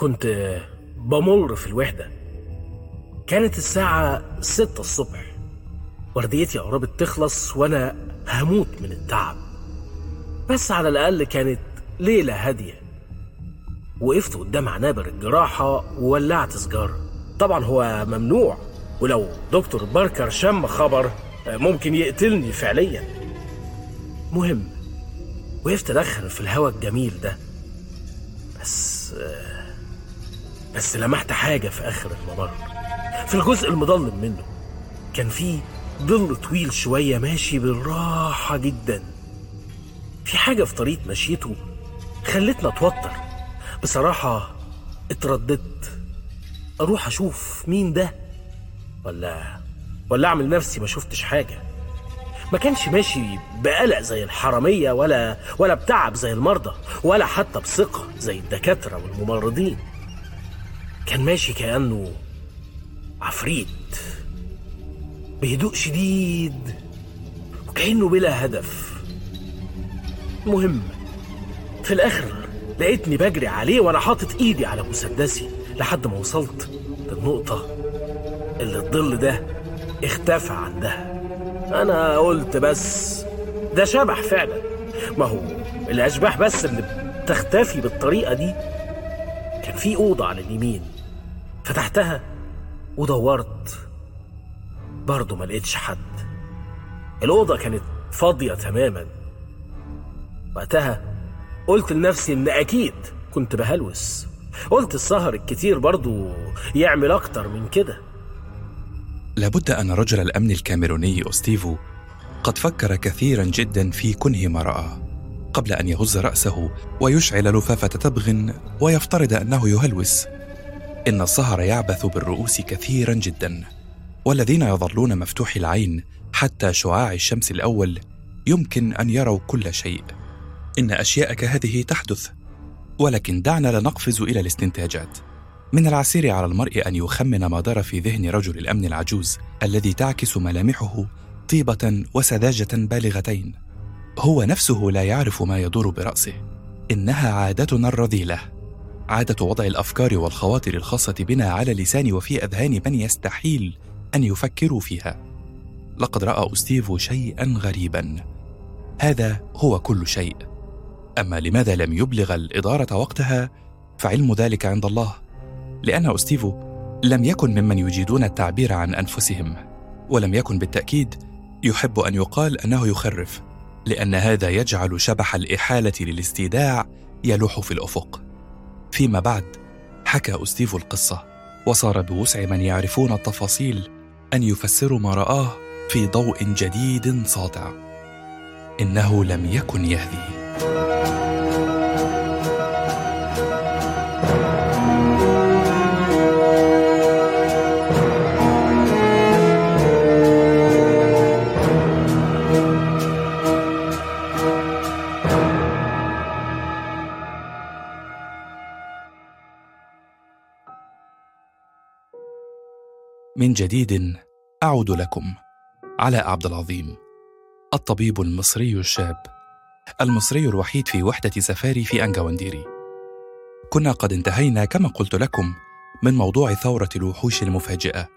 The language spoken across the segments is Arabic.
كنت بمر في الوحدة. كانت الساعة ستة الصبح. ورديتي قربت تخلص وأنا هموت من التعب. بس على الأقل كانت ليلة هادية. وقفت قدام عنابر الجراحة وولعت سجارة طبعا هو ممنوع. ولو دكتور باركر شم خبر ممكن يقتلني فعليا. مهم. وقفت أدخن في الهواء الجميل ده. بس بس لمحت حاجة في آخر الممر في الجزء المظلم منه كان في ظل طويل شوية ماشي بالراحة جدا. في حاجة في طريقة مشيته خلتنا أتوتر. بصراحة اترددت. أروح أشوف مين ده؟ ولا ولا أعمل نفسي ما شفتش حاجة. ما كانش ماشي بقلق زي الحرامية ولا ولا بتعب زي المرضى ولا حتى بثقة زي الدكاترة والممرضين. كان ماشي كأنه عفريت. بهدوء شديد وكأنه بلا هدف. المهم في الآخر لقيتني بجري عليه وأنا حاطط إيدي على مسدسي لحد ما وصلت للنقطة اللي الظل ده اختفى عندها. أنا قلت بس ده شبح فعلا. ما هو الأشباح بس اللي بتختفي بالطريقة دي. كان في أوضة على اليمين. فتحتها ودورت. برضه ما لقيتش حد. الأوضة كانت فاضية تماما. وقتها قلت لنفسي إن أكيد كنت بهلوس. قلت السهر الكتير برضه يعمل أكتر من كده. لابد أن رجل الأمن الكاميروني أوستيفو قد فكر كثيرا جدا في كنه ما رآه قبل أن يهز رأسه ويشعل لفافة تبغ ويفترض أنه يهلوس. إن السهر يعبث بالرؤوس كثيرا جدا والذين يظلون مفتوحي العين حتى شعاع الشمس الأول يمكن أن يروا كل شيء. إن أشياء كهذه تحدث ولكن دعنا لا نقفز إلى الاستنتاجات. من العسير على المرء أن يخمن ما دار في ذهن رجل الأمن العجوز الذي تعكس ملامحه طيبة وسذاجة بالغتين. هو نفسه لا يعرف ما يدور برأسه. إنها عادتنا الرذيلة. عادة وضع الأفكار والخواطر الخاصة بنا على لسان وفي أذهان من يستحيل أن يفكروا فيها. لقد رأى أستيفو شيئا غريبا. هذا هو كل شيء. أما لماذا لم يبلغ الإدارة وقتها فعلم ذلك عند الله. لأن أستيفو لم يكن ممن يجيدون التعبير عن أنفسهم ولم يكن بالتأكيد يحب أن يقال أنه يخرف لأن هذا يجعل شبح الإحالة للاستيداع يلوح في الأفق. فيما بعد حكى أستيفو القصة وصار بوسع من يعرفون التفاصيل أن يفسروا ما رآه في ضوء جديد ساطع إنه لم يكن يهدي. من جديد أعود لكم علاء عبد العظيم الطبيب المصري الشاب المصري الوحيد في وحدة سفاري في أنجاونديري كنا قد انتهينا كما قلت لكم من موضوع ثورة الوحوش المفاجئة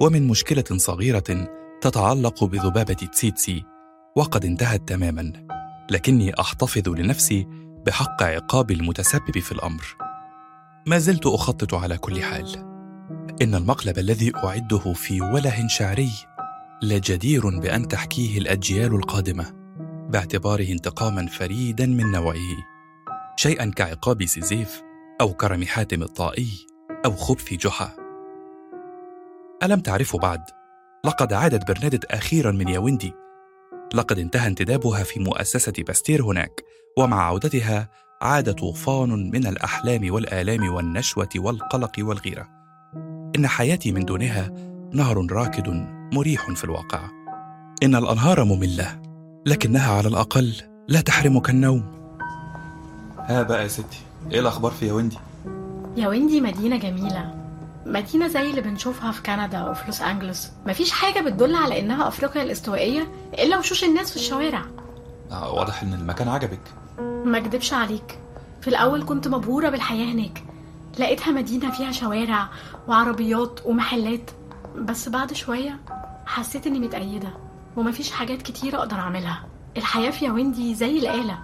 ومن مشكلة صغيرة تتعلق بذبابة تسيتسي وقد انتهت تماما. لكني أحتفظ لنفسي بحق عقاب المتسبب في الأمر. ما زلت أخطط على كل حال. إن المقلب الذي أعده في وله شعري لجدير بأن تحكيه الأجيال القادمة باعتباره انتقاما فريدا من نوعه شيئا كعقاب سيزيف أو كرم حاتم الطائي أو خبث جحا. ألم تعرفوا بعد؟ لقد عادت برنادت أخيرا من ياوندي. لقد انتهى انتدابها في مؤسسة باستير هناك ومع عودتها عاد طوفان من الأحلام والآلام والنشوة والقلق والغيرة. إن حياتي من دونها نهر راكد مريح في الواقع. إن الأنهار مملة لكنها على الأقل لا تحرمك النوم. ها بقى يا ستي إيه الأخبار في ياوندي؟ ياوندي مدينة جميلة. مدينة زي اللي بنشوفها في كندا وفي لوس أنجلوس. مفيش حاجة بتدل على إنها أفريقيا الاستوائية إلا وشوش الناس في الشوارع. آه واضح إن المكان عجبك. ما أكدبش عليك. في الأول كنت مبهورة بالحياة هناك لقيتها مدينة فيها شوارع وعربيات ومحلات. بس بعد شوية حسيت إني متأيدة ومفيش حاجات كتيرة أقدر أعملها. الحياة في ياوندي زي الآلة.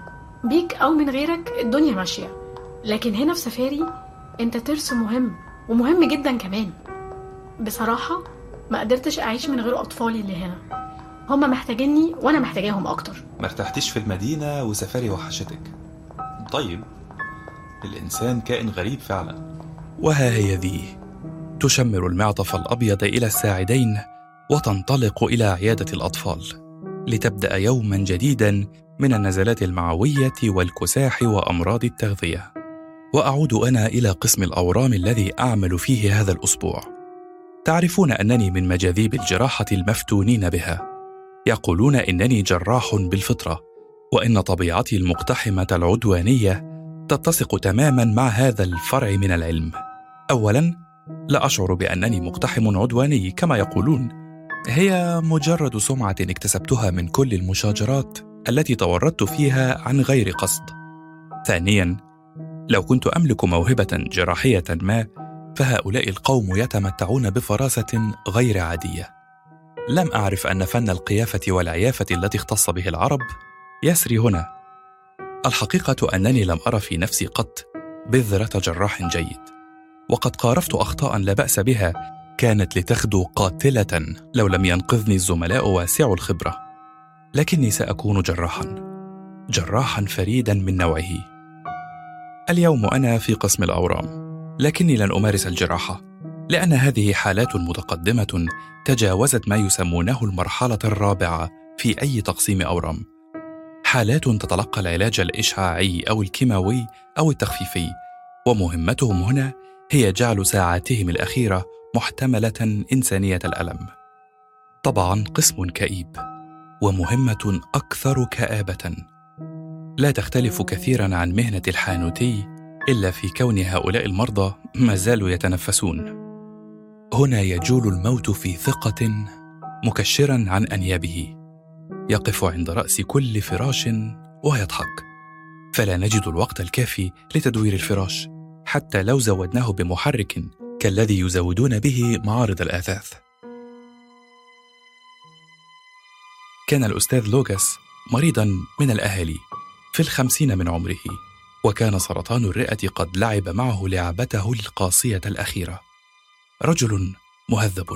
بيك أو من غيرك الدنيا ماشية. لكن هنا في سفاري أنت ترس مهم ومهم جدا كمان. بصراحة ما قدرتش أعيش من غير أطفالي اللي هنا. هما محتاجيني وأنا محتاجاهم أكتر. ما ارتحتيش في المدينة وسفاري وحشتك. طيب الإنسان كائن غريب فعلا. وها هي ذي. تشمر المعطف الأبيض إلى الساعدين وتنطلق إلى عيادة الأطفال. لتبدأ يوما جديدا من النزلات المعوية والكساح وأمراض التغذية. وأعود أنا إلى قسم الأورام الذي أعمل فيه هذا الأسبوع. تعرفون أنني من مجاذيب الجراحة المفتونين بها. يقولون إنني جراح بالفطرة وإن طبيعتي المقتحمة العدوانية تتسق تماما مع هذا الفرع من العلم. اولا لا أشعر بأنني مقتحم عدواني كما يقولون. هي مجرد سمعة اكتسبتها من كل المشاجرات التي تورطت فيها عن غير قصد. ثانيا لو كنت أملك موهبة جراحية ما فهؤلاء القوم يتمتعون بفراسة غير عادية. لم أعرف أن فن القيافة والعيافة التي اختص به العرب يسري هنا. الحقيقة أنني لم ارى في نفسي قط بذرة جراح جيد. وقد قارفت أخطاء لا بأس بها كانت لتخدو قاتلة لو لم ينقذني الزملاء واسعو الخبرة. لكني سأكون جراحا جراحا فريدا من نوعه. اليوم أنا في قسم الأورام لكني لن أمارس الجراحة لأن هذه حالات متقدمة تجاوزت ما يسمونه المرحلة الرابعة في أي تقسيم أورام. حالات تتلقى العلاج الإشعاعي أو الكيماوي أو التخفيفي ومهمتهم هنا هي جعل ساعاتهم الأخيرة محتملة إنسانية الألم. طبعا قسم كئيب ومهمة أكثر كآبة. لا تختلف كثيرا عن مهنة الحانوتي إلا في كون هؤلاء المرضى ما زالوا يتنفسون. هنا يجول الموت في ثقة مكشرا عن أنيابه. يقف عند رأس كل فراش ويضحك. فلا نجد الوقت الكافي لتدوير الفراش حتى لو زودناه بمحرك كالذي يزودون به معارض الآثاث. كان الأستاذ لوغاس مريضا من الأهالي في الخمسين من عمره وكان سرطان الرئة قد لعب معه لعبته القاسية الأخيرة. رجل مهذب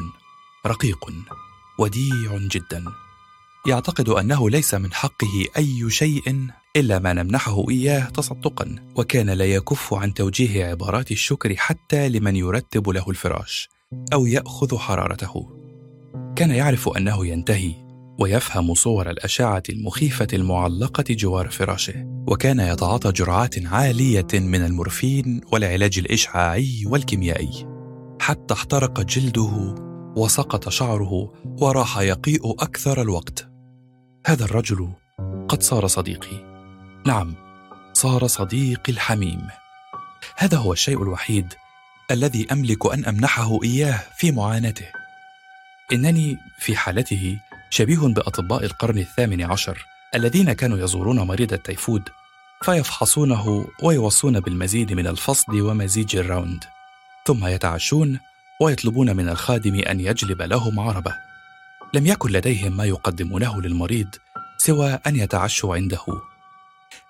رقيق وديع جدا. يعتقد أنه ليس من حقه أي شيء إلا ما نمنحه إياه تصدقا وكان لا يكف عن توجيه عبارات الشكر حتى لمن يرتب له الفراش أو يأخذ حرارته. كان يعرف أنه ينتهي ويفهم صور الأشعة المخيفة المعلقة جوار فراشه وكان يتعاطى جرعات عالية من المورفين والعلاج الإشعاعي والكيميائي. حتى احترق جلده وسقط شعره وراح يقيء أكثر الوقت. هذا الرجل قد صار صديقي. نعم صار صديقي الحميم. هذا هو الشيء الوحيد الذي أملك أن أمنحه إياه في معاناته. إنني في حالته شبيه بأطباء القرن الثامن عشر الذين كانوا يزورون مريض التيفود فيفحصونه ويوصون بالمزيد من الفصد ومزيج الراوند ثم يتعشون ويطلبون من الخادم أن يجلب لهم عربة. لم يكن لديهم ما يقدمونه للمريض سوى أن يتعشوا عنده.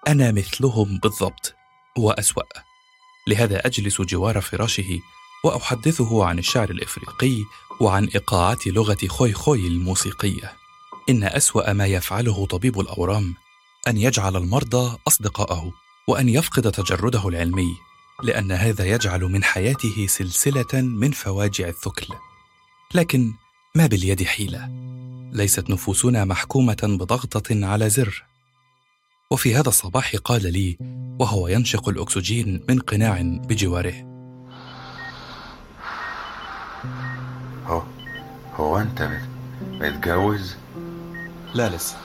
أنا مثلهم بالضبط واسوا لهذا أجلس جوار فراشه وأحدثه عن الشعر الإفريقي وعن إيقاعات لغة خوي خوي الموسيقية. إن أسوأ ما يفعله طبيب الأورام أن يجعل المرضى أصدقاءه وأن يفقد تجرده العلمي لأن هذا يجعل من حياته سلسلة من فواجع الثكل. لكن ما باليد حيلة. ليست نفوسنا محكومة بضغطة على زر. وفي هذا الصباح قال لي وهو ينشق الأكسجين من قناع بجواره. هو هو أنت مت- متجوز لا لسه.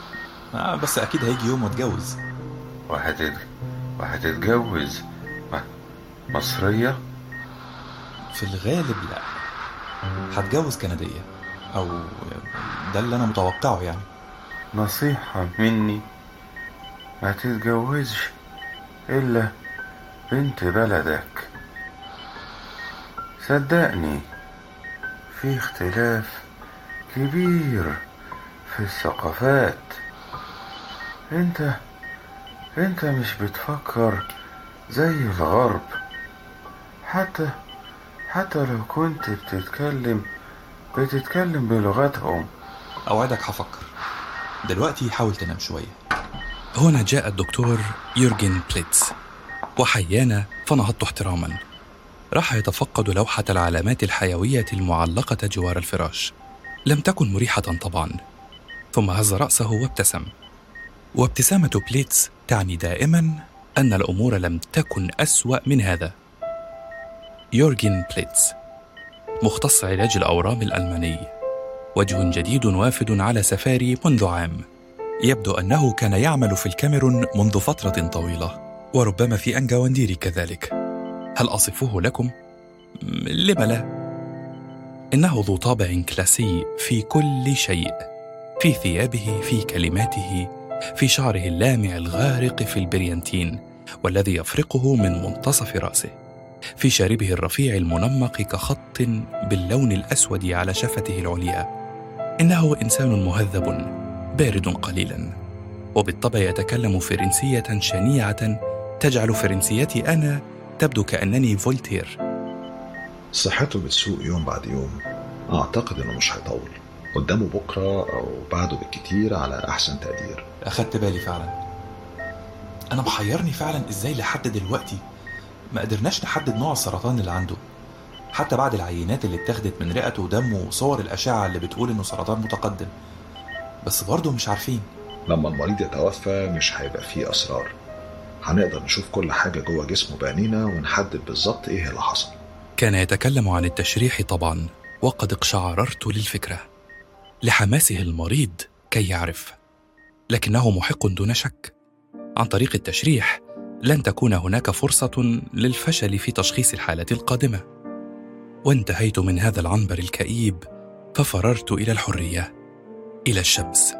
آه بس أكيد هيجي يوم وأتجوز. وهتت... وهتتجوز؟ م... مصرية؟ في الغالب لا. هتجوز كندية. أو ده اللي أنا متوقعه يعني. نصيحة مني ما تتجوزش إلا بنت بلدك. صدقني في اختلاف كبير في الثقافات. أنت أنت مش بتفكر زي الغرب. حتى حتى لو كنت بتتكلم بتتكلم بلغتهم. أوعدك هفكر. دلوقتي حاول تنام شوية. هنا جاء الدكتور يورجن بليتز وحيانا فنهضت احتراما. راح يتفقد لوحة العلامات الحيوية المعلقة جوار الفراش. لم تكن مريحة طبعا. ثم هز رأسه وابتسم. وابتسامة بليتز تعني دائما أن الأمور لم تكن أسوأ من هذا. يورجن بليتز مختص علاج الأورام الألماني. وجه جديد وافد على سفاري منذ عام. يبدو أنه كان يعمل في الكاميرون منذ فترة طويلة. وربما في أنجاونديري كذلك. هل أصفه لكم؟ لم لا؟ إنه ذو طابع كلاسي في كل شيء. في ثيابه في كلماته في شعره اللامع الغارق في البريانتين والذي يفرقه من منتصف رأسه. في شاربه الرفيع المنمق كخط باللون الأسود على شفته العليا. إنه إنسان مهذب بارد قليلا. وبالطبع يتكلم فرنسية شنيعة تجعل فرنسيتي أنا تبدو كأنني فولتير. صحته بتسوء يوم بعد يوم. أعتقد إنه مش هيطول. قدامه بكرة أو بعده بالكتير على أحسن تقدير. أخدت بالي فعلا. أنا محيرني فعلا إزاي لحد دلوقتي ما قدرناش نحدد نوع السرطان اللي عنده. حتى بعد العينات اللي اتاخدت من رئته ودمه وصور الأشعة اللي بتقول إنه سرطان متقدم. بس برضه مش عارفين. لما المريض يتوفى مش هيبقى فيه أسرار. هنقدر نشوف كل حاجة جوه جسمه بعينينا ونحدد بالظبط إيه اللي حصل. كان يتكلم عن التشريح طبعا وقد اقشعررت للفكرة. لحماسه المريض كي يعرف. لكنه محق دون شك. عن طريق التشريح لن تكون هناك فرصة للفشل في تشخيص الحاله القادمة. وانتهيت من هذا العنبر الكئيب ففررت إلى الحرية إلى الشمس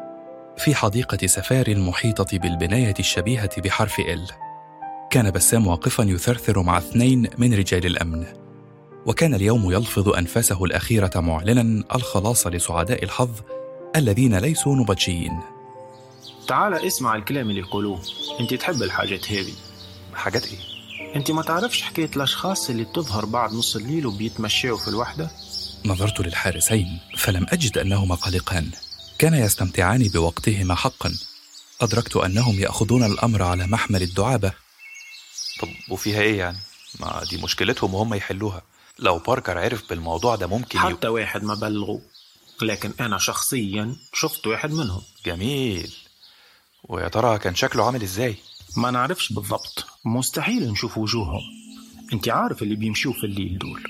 في حديقة سفاري المحيطة بالبناية الشبيهة بحرف ال كان بسام واقفا يثرثر مع اثنين من رجال الأمن. وكان اليوم يلفظ أنفاسه الأخيرة معلنا الخلاص لسعداء الحظ الذين ليسوا نبطشيين. تعال اسمع الكلام اللي يقولوه. أنت تحب الحاجات هذه. حاجات إيه؟ أنت ما تعرفش حكاية الأشخاص اللي بتظهر بعد نص الليل وبيتمشوا في الوحدة؟ نظرت للحارسين فلم أجد أنهما قلقان. كانا يستمتعان بوقتهما حقا. أدركت أنهم يأخذون الأمر على محمل الدعابة. طب وفيها إيه يعني؟ ما دي مشكلتهم وهم يحلوها. لو باركر عرف بالموضوع ده ممكن حتى واحد ما بلغوا لكن أنا شخصيا شفت واحد منهم. جميل. ويا ترى كان شكله عامل إزاي؟ ما نعرفش بالضبط. مستحيل نشوف وجوههم. انت عارف اللي بيمشوا في الليل دول.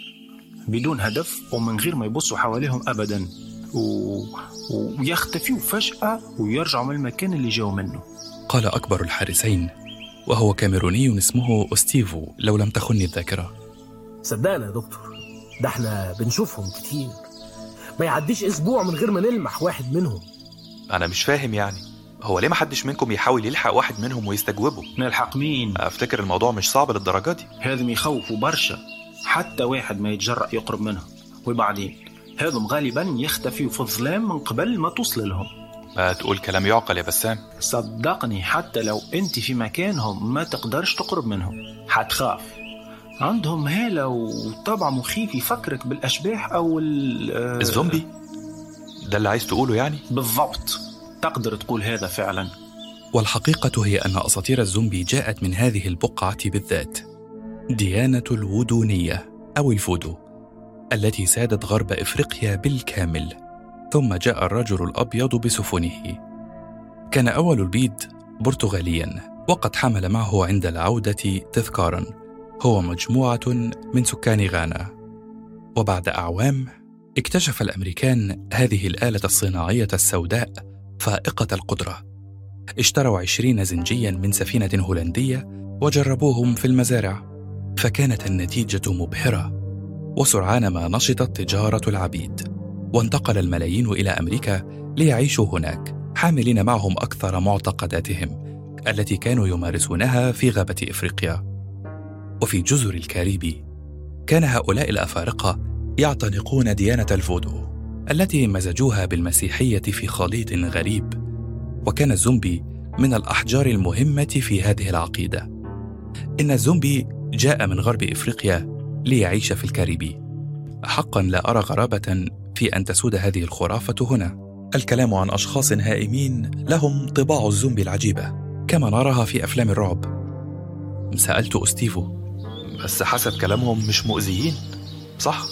بدون هدف ومن غير ما يبصوا حواليهم ابدا. و... ويختفيوا فجأة ويرجعوا من المكان اللي جاوا منه. قال أكبر الحارسين وهو كاميروني اسمه أستيفو لو لم تخني الذاكرة. صدقنا يا دكتور. ده إحنا بنشوفهم كتير. ما يعديش أسبوع من غير ما نلمح واحد منهم. أنا مش فاهم يعني. هو ليه ما حدش منكم يحاول يلحق واحد منهم ويستجوبه؟ نلحق مين؟ أفتكر الموضوع مش صعب للدرجة دي. هذم يخوفوا برشا. حتى واحد ما يتجرأ يقرب منهم. وبعدين هذم غالبا يختفيوا في الظلام من قبل ما توصل لهم. ما تقول كلام يعقل يا بسام. صدقني حتى لو أنت في مكانهم ما تقدرش تقرب منهم. حتخاف. عندهم هالة وطبع مخيف يفكرك بالأشباح أو ال- الزومبي؟ ده اللي عايز تقوله يعني؟ بالضبط. تقدر تقول هذا فعلا؟ والحقيقة هي أن أساطير الزومبي جاءت من هذه البقعة بالذات. ديانة الودونية أو الفودو التي سادت غرب إفريقيا بالكامل ثم جاء الرجل الأبيض بسفنه. كان أول البيد برتغاليا وقد حمل معه عند العودة تذكارا. هو مجموعة من سكان غانا. وبعد أعوام اكتشف الأمريكان هذه الآلة الصناعية السوداء فائقة القدرة. اشتروا عشرين زنجيا من سفينة هولندية وجربوهم في المزارع فكانت النتيجة مبهرة. وسرعان ما نشطت تجارة العبيد. وانتقل الملايين إلى أمريكا ليعيشوا هناك حاملين معهم أكثر معتقداتهم التي كانوا يمارسونها في غابة إفريقيا. وفي جزر الكاريبي كان هؤلاء الأفارقة يعتنقون ديانة الفودو. التي مزجوها بالمسيحية في خليط غريب وكان الزومبي من الأحجار المهمة في هذه العقيدة. إن الزومبي جاء من غرب إفريقيا ليعيش في الكاريبي. حقا لا أرى غرابة في أن تسود هذه الخرافة هنا. الكلام عن أشخاص هائمين لهم طباع الزومبي العجيبة كما نراها في أفلام الرعب. سألت أستيفو بس حسب كلامهم مش مؤذيين صح؟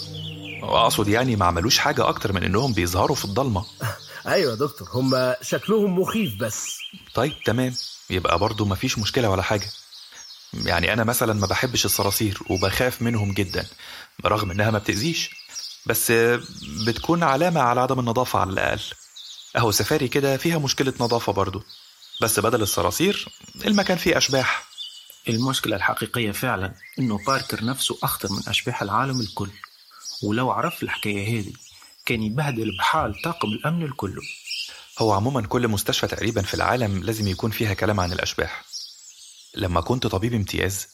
أقصد يعني ما عملوش حاجة أكتر من إنهم بيظهروا في الضلمة. أيوه يا دكتور هم شكلهم مخيف بس. طيب تمام. يبقى برضو مفيش مشكلة ولا حاجة. يعني أنا مثلا ما بحبش الصراصير وبخاف منهم جدا رغم إنها ما بتأذيش. بس بتكون علامة على عدم النظافة على الأقل. أهو سفاري كده فيها مشكلة نظافة برضو بس بدل الصراصير المكان فيه أشباح. المشكلة الحقيقية فعلا إنه باركر نفسه أخطر من أشباح العالم الكل. ولو عرف الحكاية هذه كان يبهدل بحال طاقم الأمن الكله هو عموما كل مستشفى تقريبا في العالم لازم يكون فيها كلام عن الأشباح. لما كنت طبيب امتياز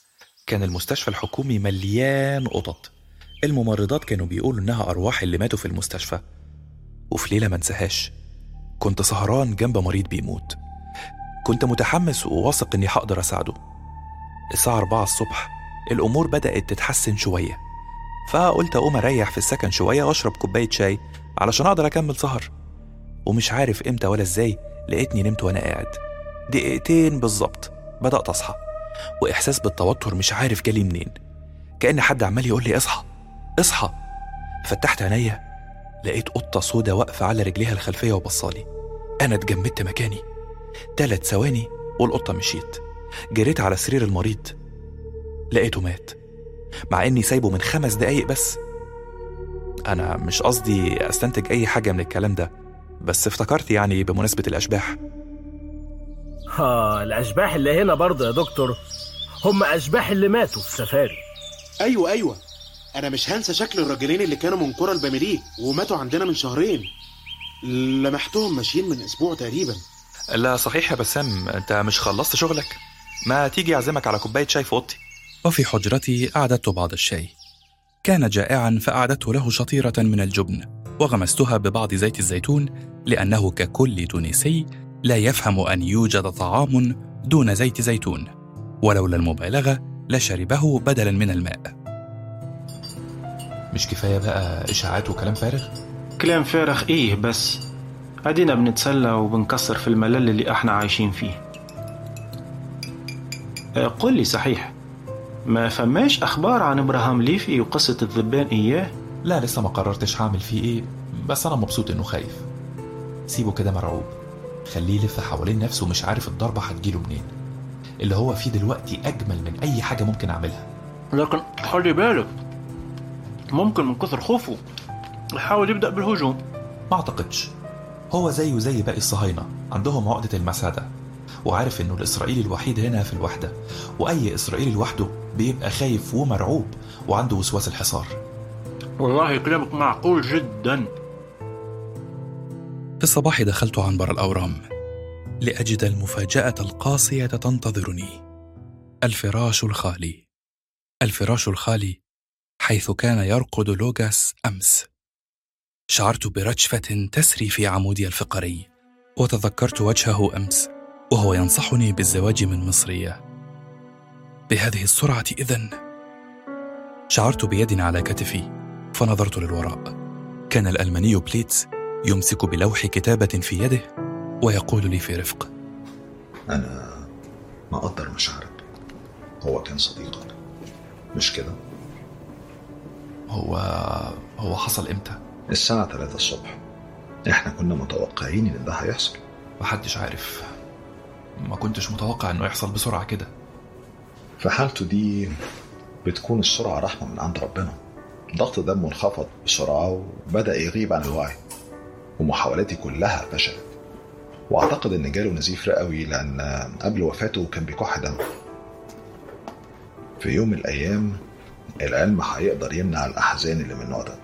كان المستشفى الحكومي مليان قطط الممرضات كانوا بيقولوا إنها أرواح اللي ماتوا في المستشفى. وفي ليلة ما انساهاش كنت سهران جنب مريض بيموت. كنت متحمس وواثق إني هقدر أساعده. الساعة 4 الصبح الأمور بدأت تتحسن شوية. فقلت أقوم أريح في السكن شوية وأشرب كوباية شاي علشان أقدر أكمل سهر. ومش عارف إمتى ولا إزاي لقيتني نمت وأنا قاعد. دقيقتين بالظبط بدأت أصحى وإحساس بالتوتر مش عارف جالي منين. كأن حد عمال يقول لي اصحى اصحى. فتحت عينيا لقيت قطة سودة واقفة على رجليها الخلفية وبصالي. أنا اتجمدت مكاني. تلات ثواني والقطة مشيت. جريت على سرير المريض. لقيته مات. مع إني سايبه من خمس دقايق بس. أنا مش قصدي أستنتج أي حاجة من الكلام ده بس افتكرت يعني بمناسبة الأشباح. ها الأشباح اللي هنا برضه يا دكتور هم أشباح اللي ماتوا في سفاري. أيوه أيوه. أنا مش هنسى شكل الراجلين اللي كانوا من قرى الباميليك وماتوا عندنا من شهرين. لمحتهم ماشيين من أسبوع تقريبا. لا صحيح يا بسام أنت مش خلصت شغلك؟ ما تيجي أعزمك على كوباية شاي في أوضتي. وفي حجرتي أعددت بعض الشاي كان جائعا فأعددت له شطيرة من الجبن وغمستها ببعض زيت الزيتون لأنه ككل تونسي لا يفهم أن يوجد طعام دون زيت زيتون ولولا المبالغة لشربه بدلا من الماء. مش كفاية بقى إشاعات وكلام فارغ؟ كلام فارغ إيه بس؟ أدينا بنتسلى وبنكسر في الملل اللي إحنا عايشين فيه. أه، قل لي صحيح ما فماش أخبار عن إبراهام ليفي وقصة الذبان إياه؟ لا لسه ما قررتش هعمل فيه إيه بس أنا مبسوط إنه خايف. سيبه كده مرعوب. خليه يلف حوالين نفسه مش عارف الضربة هتجيله منين. اللي هو فيه دلوقتي أجمل من أي حاجة ممكن أعملها. لكن خلي بالك ممكن من كثر خوفه يحاول يبدأ بالهجوم. ما أعتقدش. هو زيه زي باقي الصهاينة عندهم عقدة المسادة وعارف إنه الإسرائيلي الوحيد هنا في الوحدة. وأي إسرائيلي لوحده بيبقى خايف ومرعوب وعنده وسواس الحصار. والله كلامك معقول جدا. في الصباح دخلت عنبر الأورام لأجد المفاجأة القاسية تنتظرني. الفراش الخالي. الفراش الخالي حيث كان يرقد لوغاس أمس. شعرت برجفة تسري في عمودي الفقري وتذكرت وجهه أمس وهو ينصحني بالزواج من مصرية. بهذه السرعة إذن. شعرت بيد على كتفي فنظرت للوراء. كان الألماني بليتز يمسك بلوح كتابة في يده ويقول لي في رفق. أنا مقدر مشاعرك. هو كان صديقك. مش كده؟ هو هو حصل إمتى؟ الساعة 3 الصبح. إحنا كنا متوقعين إن ده هيحصل. محدش عارف. ما كنتش متوقع إنه يحصل بسرعة كده. في حالته دي بتكون السرعة رحمة من عند ربنا. ضغط دمه انخفض بسرعة وبدأ يغيب عن الوعي ومحاولاتي كلها فشلت. وأعتقد إن جاله نزيف رئوي لأن قبل وفاته كان بيكح دم. في يوم من الأيام العلم هيقدر يمنع الأحزان اللي من النوع ده.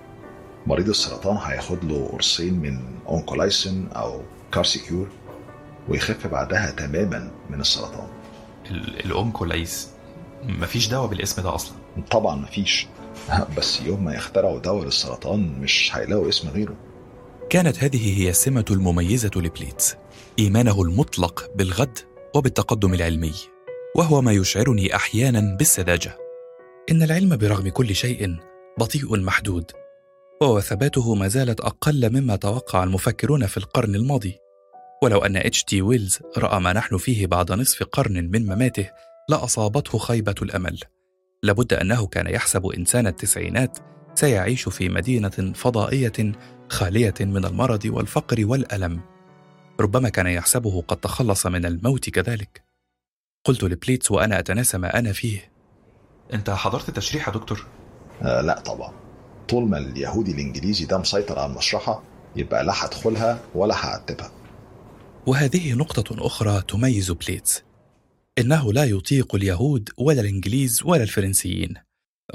مريض السرطان هياخد له قرصين من أونكولايسين أو كارسيكيور ويخف بعدها تماما من السرطان. ال- الأونكولايس. مفيش دواء بالاسم ده أصلا. طبعا مفيش. بس يوم ما يخترعوا دواء للسرطان مش هيلاقوا اسم غيره. كانت هذه هي السمة المميزة لبليتز. إيمانه المطلق بالغد وبالتقدم العلمي. وهو ما يشعرني أحيانا بالسذاجة. إن العلم برغم كل شيء بطيء محدود. ووثباته ما زالت أقل مما توقع المفكرون في القرن الماضي. ولو أن اتش جي ويلز رأى ما نحن فيه بعد نصف قرن من مماته لأصابته خيبة الأمل. لابد أنه كان يحسب إنسان التسعينات سيعيش في مدينة فضائية خالية من المرض والفقر والألم. ربما كان يحسبه قد تخلص من الموت كذلك. قلت لبليتس وأنا أتناسى ما أنا فيه. أنت حضرت التشريح يا دكتور؟ آه لا طبعا. طول ما اليهودي الإنجليزي ده مسيطر على المشرحة يبقى لا هدخلها ولا هعتبها وهذه نقطة أخرى تميز بليتس. إنه لا يطيق اليهود ولا الإنجليز ولا الفرنسيين.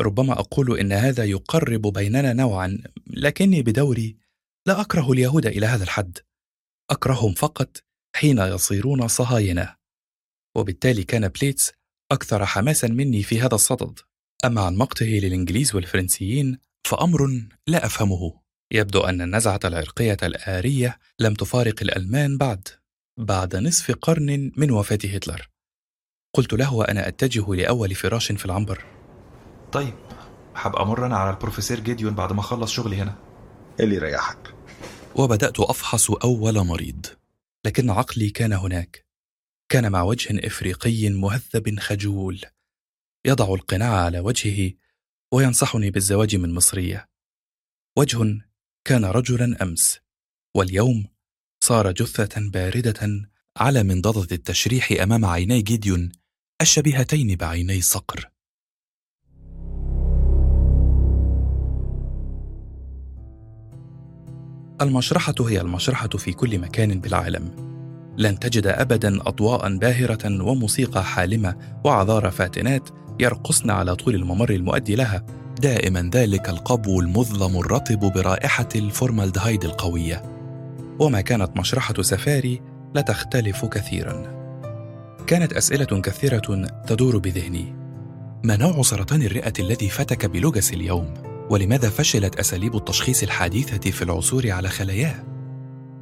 ربما أقول إن هذا يقرب بيننا نوعا لكني بدوري لا أكره اليهود إلى هذا الحد. أكرههم فقط حين يصيرون صهاينة. وبالتالي كان بليتس أكثر حماسا مني في هذا الصدد. أما عن مقته للإنجليز والفرنسيين فأمر لا أفهمه. يبدو أن النزعة العرقية الآرية لم تفارق الألمان بعد بعد نصف قرن من وفاة هتلر. قلت له وأنا أتجه لأول فراش في العنبر. طيب هبقى أمر أنا على البروفيسور جيديون بعد ما أخلص شغلي هنا. اللي يريحك. وبدأت أفحص أول مريض لكن عقلي كان هناك. كان مع وجه إفريقي مهذب خجول. يضع القناع على وجهه وينصحني بالزواج من مصرية. وجه كان رجلا أمس واليوم صار جثة باردة على منضدة التشريح أمام عيني جيديون الشبيهتين بعيني صقر. المشرحة هي المشرحة في كل مكان بالعالم. لن تجد أبدا أضواء باهرة وموسيقى حالمة وعذارى فاتنات يرقصن على طول الممر المؤدي لها دائما ذلك القبو المظلم الرطب برائحة الفورمالدهايد القوية. وما كانت مشرحة سفاري لتختلف كثيرا. كانت أسئلة كثيرة تدور بذهني. ما نوع سرطان الرئة الذي فتك بلوجس اليوم؟ ولماذا فشلت أساليب التشخيص الحديثة في العثور على خلاياه؟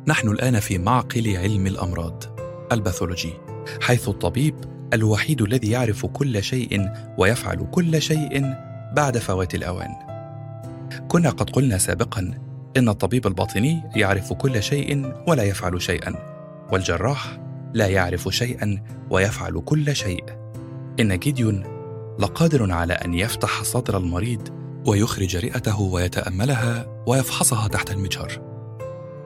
نحن الآن في معقل علم الأمراض. ال pathology. حيث الطبيب الوحيد الذي يعرف كل شيء ويفعل كل شيء بعد فوات الأوان. كنا قد قلنا سابقا إن الطبيب الباطني يعرف كل شيء ولا يفعل شيئا. والجراح لا يعرف شيئا ويفعل كل شيء. إن جيديون لقادر على أن يفتح صدر المريض ويخرج رئته ويتأملها ويفحصها تحت المجهر.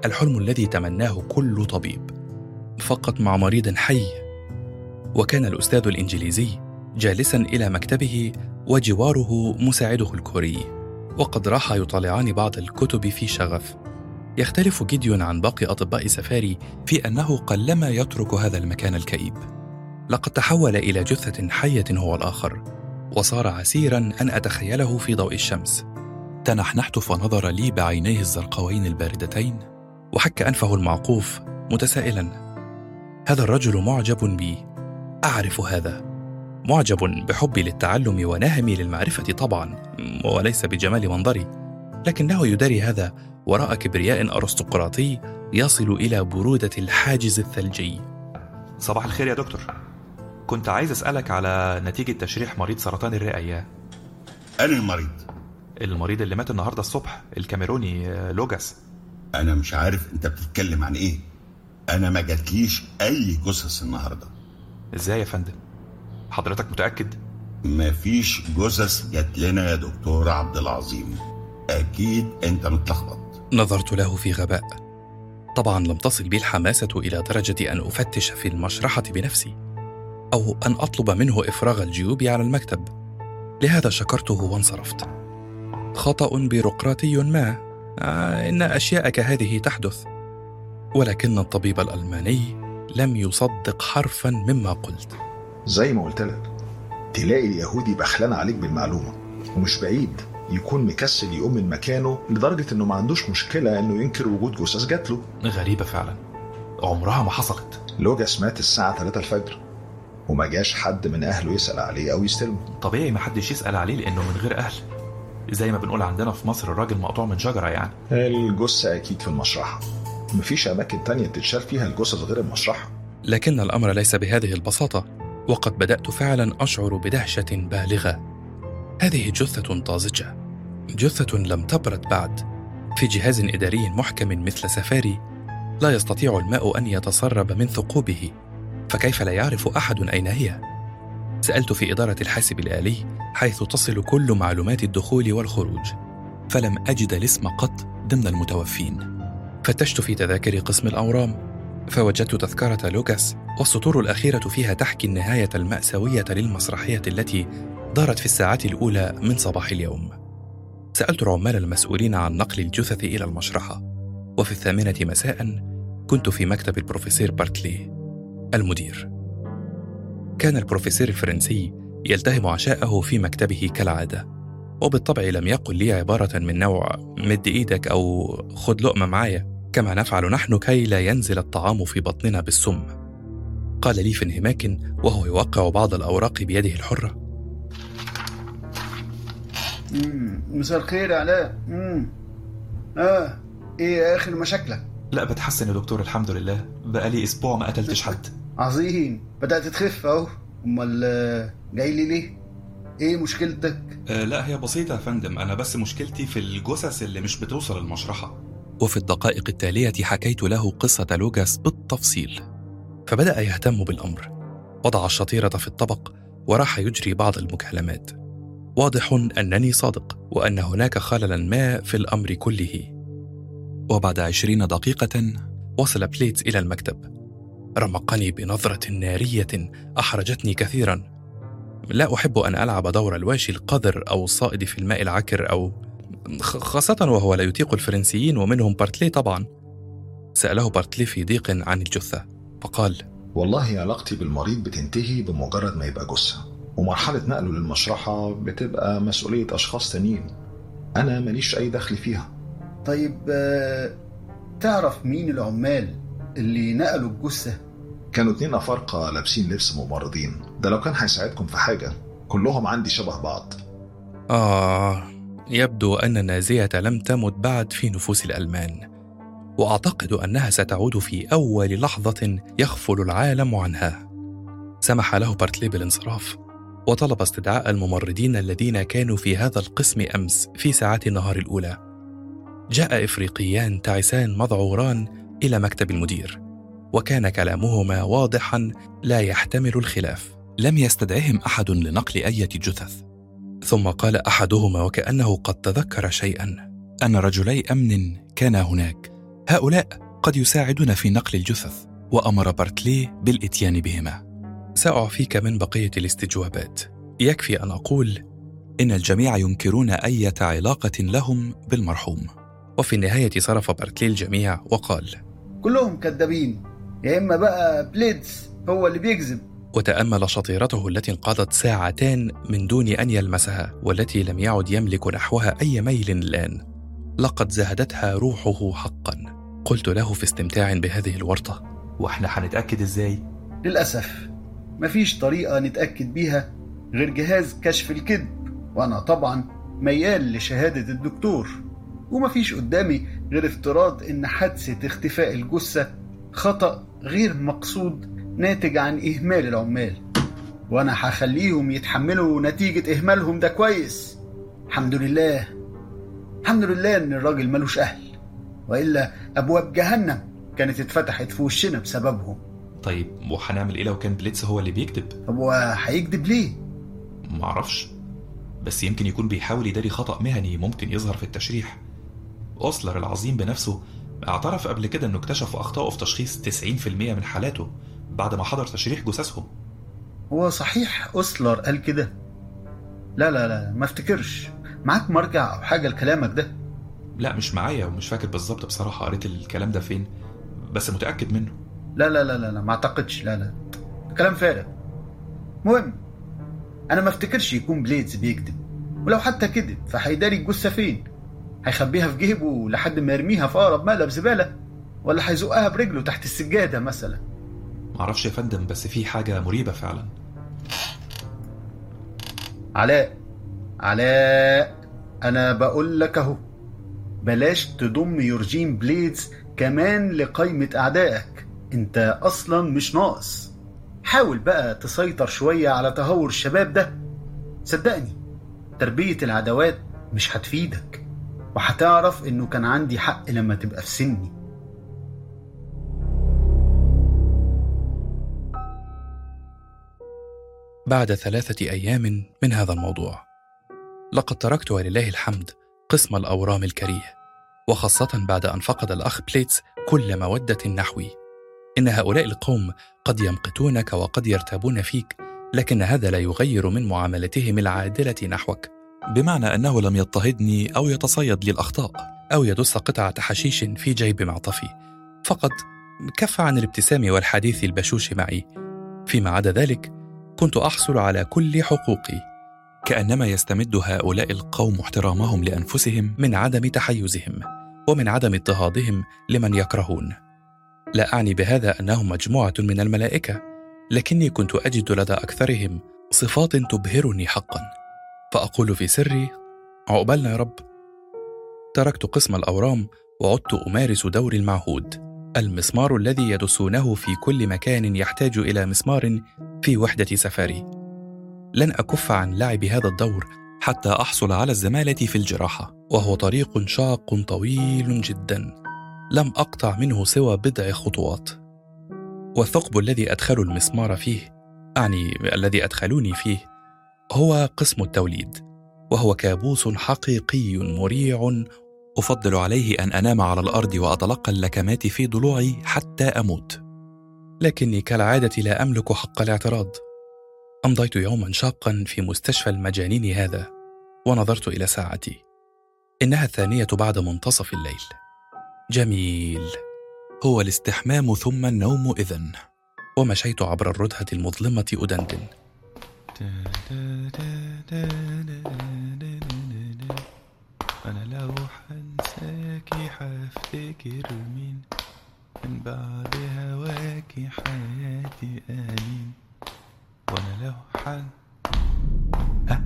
الحلم الذي تمناه كل طبيب فقط مع مريض حي. وكان الأستاذ الإنجليزي جالسا إلى مكتبه وجواره مساعده الكوري. وقد راح يطالعان بعض الكتب في شغف. يختلف جيديون عن باقي أطباء سفاري في أنه قلما يترك هذا المكان الكئيب. لقد تحول إلى جثة حية هو الآخر وصار عسيرا أن أتخيله في ضوء الشمس. تنحنحت فنظر لي بعينيه الزرقاوين الباردتين وحك أنفه المعقوف متسائلا. هذا الرجل معجب بي. أعرف هذا. معجب بحبي للتعلم ونهمي للمعرفة طبعا وليس بجمال منظري. لكنه يداري هذا وراء كبرياء أرستقراطي يصل إلى برودة الحاجز الثلجي. صباح الخير يا دكتور. كنت عايز أسألك على نتيجة تشريح مريض سرطان الرئة. اياه أنا المريض. المريض اللي مات النهارده الصبح الكاميروني آه، لوجاس. أنا مش عارف أنت بتتكلم عن إيه. أنا ما جاتليش أي جثث النهاردة. إزاي يا فندم؟ حضرتك متأكد؟ مفيش جثث جات لنا يا دكتور عبد العظيم. أكيد أنت متلخبط. نظرت له في غباء. طبعا لم تصل بي الحماسة إلى درجة أن أفتش في المشرحة بنفسي أو أن أطلب منه إفراغ الجيوب على المكتب. لهذا شكرته وانصرفت. خطأ بيروقراطي ما آه إن اشياء كهذه تحدث. ولكن الطبيب الألماني لم يصدق حرفا مما قلت. زي ما قلت لك تلاقي اليهودي بخلان عليك بالمعلومة ومش بعيد. يكون مكسل يقوم من مكانه لدرجة إنه ما عندوش مشكلة إنه ينكر وجود جثث جات له. غريبة فعلا. عمرها ما حصلت. لوجاس مات الساعة 3 الفجر وما جاش حد من أهله يسأل عليه أو يستلمه. طبيعي ما حدش يسأل عليه لأنه من غير أهل. زي ما بنقول عندنا في مصر الراجل مقطوع من شجرة يعني. الجثة أكيد في المشرحة. مفيش أماكن تانية تتشال فيها الجثث غير المشرحة. لكن الأمر ليس بهذه البساطة وقد بدأت فعلا أشعر بدهشة بالغة. هذه جثة طازجة. جثة لم تبرد بعد. في جهاز إداري محكم مثل سفاري لا يستطيع الماء أن يتسرب من ثقوبه. فكيف لا يعرف أحد أين هي؟ سألت في إدارة الحاسب الآلي حيث تصل كل معلومات الدخول والخروج. فلم أجد الاسم قط ضمن المتوفين. فتشت في تذاكر قسم الأورام. فوجدت تذكرة لوكاس والسطور الأخيرة فيها تحكي النهاية المأساوية للمسرحية التي دارت في الساعات الأولى من صباح اليوم. سألت العمال المسؤولين عن نقل الجثث إلى المشرحة وفي الثامنة مساء كنت في مكتب البروفيسور بارتلي المدير. كان البروفيسور الفرنسي يلتهم عشاءه في مكتبه كالعادة وبالطبع لم يقل لي عبارة من نوع مد إيدك أو خد لقمة معايا كما نفعل نحن كي لا ينزل الطعام في بطننا بالسم. قال لي في انهماك وهو يوقع بعض الأوراق بيده الحرة. مساء الخير يا علاء. آه إيه اخر مشاكلك لا بتحسن يا دكتور الحمد لله. بقالي أسبوع ما قتلتش حد. عظيم. بدأت تخف أهو. أمال آه، جاي لي ليه؟ إيه مشكلتك؟ أه لا هي بسيطة يا فندم. أنا بس مشكلتي في الجثث اللي مش بتوصل المشرحة. وفي الدقائق التالية حكيت له قصة لوكاس بالتفصيل. فبدأ يهتم بالأمر. وضع الشطيرة في الطبق وراح يجري بعض المكالمات. واضح أنني صادق وأن هناك خللا ما في الأمر كله. وبعد عشرين دقيقة وصل بليتز إلى المكتب. رمقني بنظرة نارية أحرجتني كثيرا. لا أحب أن ألعب دور الواشي القذر أو الصائد في الماء العكر أو خاصة وهو لا يطيق الفرنسيين ومنهم بارتلي طبعا. سأله بارتلي في ضيق عن الجثة فقال والله علاقتي بالمريض بتنتهي بمجرد ما يبقى جثة. ومرحلة نقله للمشرحة بتبقى مسؤولية أشخاص تانيين. أنا ماليش أي دخل فيها. طيب آه، تعرف مين العمال اللي نقلوا الجثة؟ كانوا اتنين أفارقة لابسين لبس ممرضين. ده لو كان هيساعدكم في حاجة كلهم عندي شبه بعض. آه يبدو أن النازية لم تمت بعد في نفوس الألمان وأعتقد أنها ستعود في أول لحظة يغفل العالم عنها. سمح له بارتلي بالانصراف. وطلب استدعاء الممرضين الذين كانوا في هذا القسم أمس في ساعات النهار الأولى. جاء إفريقيان تعسان مذعوران إلى مكتب المدير وكان كلامهما واضحا لا يحتمل الخلاف. لم يستدعهم أحد لنقل أي جثث. ثم قال أحدهما وكأنه قد تذكر شيئا أن رجلي أمن كانا هناك. هؤلاء قد يساعدون في نقل الجثث وأمر بارتلي بالإتيان بهما. سأعفيك من بقية الاستجوابات. يكفي أن أقول إن الجميع ينكرون أي علاقة لهم بالمرحوم. وفي النهاية صرف بارتلي الجميع وقال كلهم كذابين. يا إما بقى بليتز هو اللي بيكذب. وتأمل شطيرته التي انقضت ساعتان من دون أن يلمسها والتي لم يعد يملك نحوها أي ميل الآن. لقد زهدتها روحه حقا. قلت له في استمتاع بهذه الورطة. وإحنا هنتأكد إزاي؟ للأسف. مفيش طريقة نتأكد بيها غير جهاز كشف الكذب وأنا طبعا ميال لشهادة الدكتور. ومفيش قدامي غير افتراض إن حادثة اختفاء الجثة خطأ غير مقصود ناتج عن إهمال العمال. وأنا هخليهم يتحملوا نتيجة إهمالهم ده كويس. الحمد لله. الحمد لله إن الراجل ملوش أهل. وإلا أبواب جهنم كانت اتفتحت في وشنا بسببهم. طيب وهنعمل إيه لو كان بليتس هو اللي بيكذب؟ طب وهيكذب ليه؟ معرفش بس يمكن يكون بيحاول يداري خطأ مهني ممكن يظهر في التشريح أوسلر العظيم بنفسه اعترف قبل كده إنه اكتشف اخطائه في تشخيص 90% من حالاته بعد ما حضر تشريح جثثهم هو صحيح أوسلر قال كده؟ لا لا لا ما افتكرش معاك مرجع أو حاجة لكلامك ده لا مش معايا ومش فاكر بالظبط بصراحة قريت الكلام ده فين بس متأكد منه لا لا لا لا, لا ما أعتقدش. لا لا. كلام فارغ. مهم. أنا ما أفتكرش يكون بليدز بيكذب. ولو حتى كذب فهيداري الجثه فين هيخبيها في جيبه لحد ما يرميها في أقرب مقلب زبالة. ولا هيزقها برجله تحت السجادة مثلا. معرفش يا فندم بس في حاجة مريبة فعلا. علاء علاء أنا بقول لك أهو. بلاش تضم يورجين بليدز كمان لقائمة أعدائك. أنت أصلا مش ناقص. حاول بقى تسيطر شوية على تهور الشباب ده. صدقني تربية العداوات مش هتفيدك وهتعرف إنه كان عندي حق لما تبقى في سني. بعد ثلاثة أيام من هذا الموضوع لقد تركت ولله الحمد قسم الأورام الكريه وخاصة بعد أن فقد الأخ بليتس كل مودة نحوي إن هؤلاء القوم قد يمقتونك وقد يرتابون فيك لكن هذا لا يغير من معاملتهم العادلة نحوك. بمعنى أنه لم يضطهدني أو يتصيد لي الأخطاء. أو يدس قطعة حشيش في جيب معطفي. فقط كف عن الابتسام والحديث البشوش معي. فيما عدا ذلك كنت أحصل على كل حقوقي. كأنما يستمد هؤلاء القوم احترامهم لأنفسهم. من عدم تحيزهم ومن عدم اضطهادهم لمن يكرهون. لا أعني بهذا أنهم مجموعة من الملائكة لكني كنت أجد لدى أكثرهم صفات تبهرني حقا. فأقول في سري عقبالنا يا رب. تركت قسم الأورام وعدت أمارس دوري المعهود. المسمار الذي يدسونه في كل مكان يحتاج إلى مسمار في وحدة سفري لن أكف عن لعب هذا الدور حتى أحصل على الزمالة في الجراحة وهو طريق شاق طويل جدا. لم أقطع منه سوى بضع خطوات. والثقب الذي أدخل المسمار فيه أعني الذي أدخلوني فيه هو قسم التوليد وهو كابوس حقيقي مريع أفضل عليه أن أنام على الأرض وأتلقى اللكمات في ضلوعي حتى أموت. لكني كالعادة لا أملك حق الاعتراض. أمضيت يوما شاقا في مستشفى المجانين هذا ونظرت إلى ساعتي. إنها الثانية بعد منتصف الليل. جميل. هو الاستحمام ثم النوم إذن. ومشيت عبر الردهة المظلمة أدندن. أنا لو حنساكي حفتكر مين من بعد هواكي حياتي آمين. وأنا لو حن ها؟